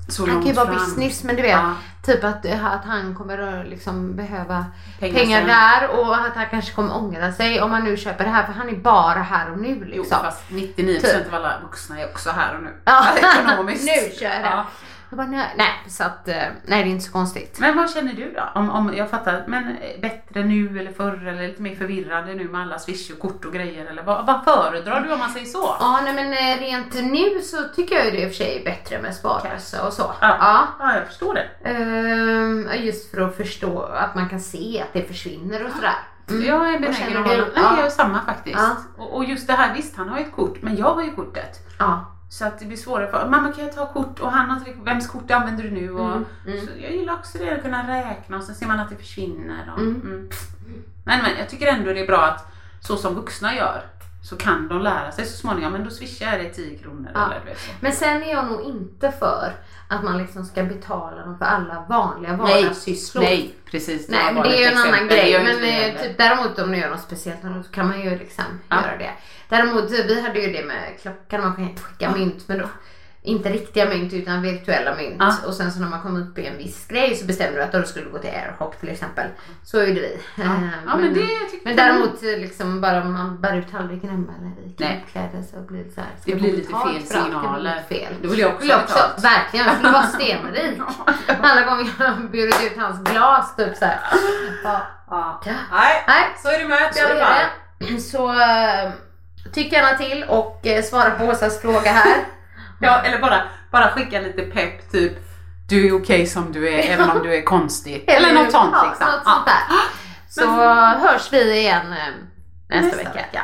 B: Så
C: Han kan ju vara business men du vet
B: Ja,
C: typ att, att han kommer att liksom behöva
B: pengar,
C: pengar där och att han kanske kommer ångra sig om han nu köper det här för han är bara här och nu
B: Jo,
C: liksom.
B: fast 99%
C: Typ.
B: av alla vuxna är också här och nu.
C: Ja. <laughs>
B: Ekonomiskt. <laughs>
C: Nu kör jag.
B: Ja.
C: Jag bara, nej, nej, så att eh, nej det är inte så konstigt.
B: Men vad känner du då? Om, om jag fattar, men eh, bättre nu eller förr eller lite mer förvirrande nu med alla swish och kort och grejer eller vad, vad föredrar du om man säger så?
C: Ja nej men eh, rent nu så tycker jag ju det i och för sig är bättre med sparbössa och så.
B: Ja.
C: Ja.
B: Ja, jag förstår det.
C: Ehm, just för att förstå att man kan se att det försvinner och sådär. Mm.
B: Jag är benägen att hålla
C: Ja.
B: jag är samma faktiskt.
C: Ja.
B: Och, och just det här, visst han har ju ett kort, men jag har ju kortet.
C: Ja.
B: Så att det blir svårare för mamma kan jag ta kort och han har vems kort använder du nu? Och,
C: Mm, mm.
B: Så jag gillar också det, att kunna räkna och sen ser man att det försvinner. Och,
C: Mm.
B: mm. Men, men jag tycker ändå det är bra att så som vuxna gör så kan de lära sig så småningom. Men då swishar jag dig 10 kronor
C: Ja.
B: eller du vet så.
C: Men sen är jag nog inte för att man liksom ska betala dem för alla vanliga
B: Nej,
C: vardagssysslor.
B: Nej, precis.
C: Nej
B: var
C: men det är ju en annan
B: exempel. Det
C: grej. Men eh, typ, däremot om du gör något speciellt så kan man ju liksom
B: Ja.
C: göra det. Däremot vi hade ju det med klockan, man kan inte skicka mynt men då, inte riktiga mynt utan virtuella mynt.
B: Ja.
C: Och sen så när man kom upp i en viss grej så bestämde du att då skulle du gå till airhop till exempel. Så gjorde vi.
B: Ja.
C: Eh,
B: ja men det
C: men däremot eh, liksom bara om man bär ut tallriken hemma eller i kläder så blir det så här.
B: Det blir lite fel?
C: Det
B: signaler.
C: lite Fel.
B: Då vill jag också
C: Vill jag också, verkligen. Jag skulle vara <laughs> stenrik. Alla gånger jag har burit ut hans glas typ så här. Ja.
B: Ja. Nej,
C: Nej,
B: så är det med i alla fall.
C: det. Så äh, tyck gärna till och svara på Åsas fråga här.
B: Ja, eller bara, bara skicka lite pepp typ du är okej som du är även om du är konstig. Eller något sånt
C: ja,
B: liksom.
C: Något sånt där. <gasps> Så hörs vi igen äh, nästa, vecka.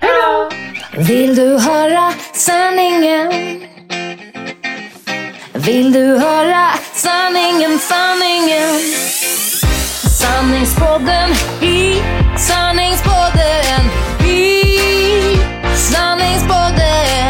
B: Hej då!
A: Vill du höra sanningen? Vill du höra sanningen, sanningen? Sanningspodden i sanningspodden i sanningspodden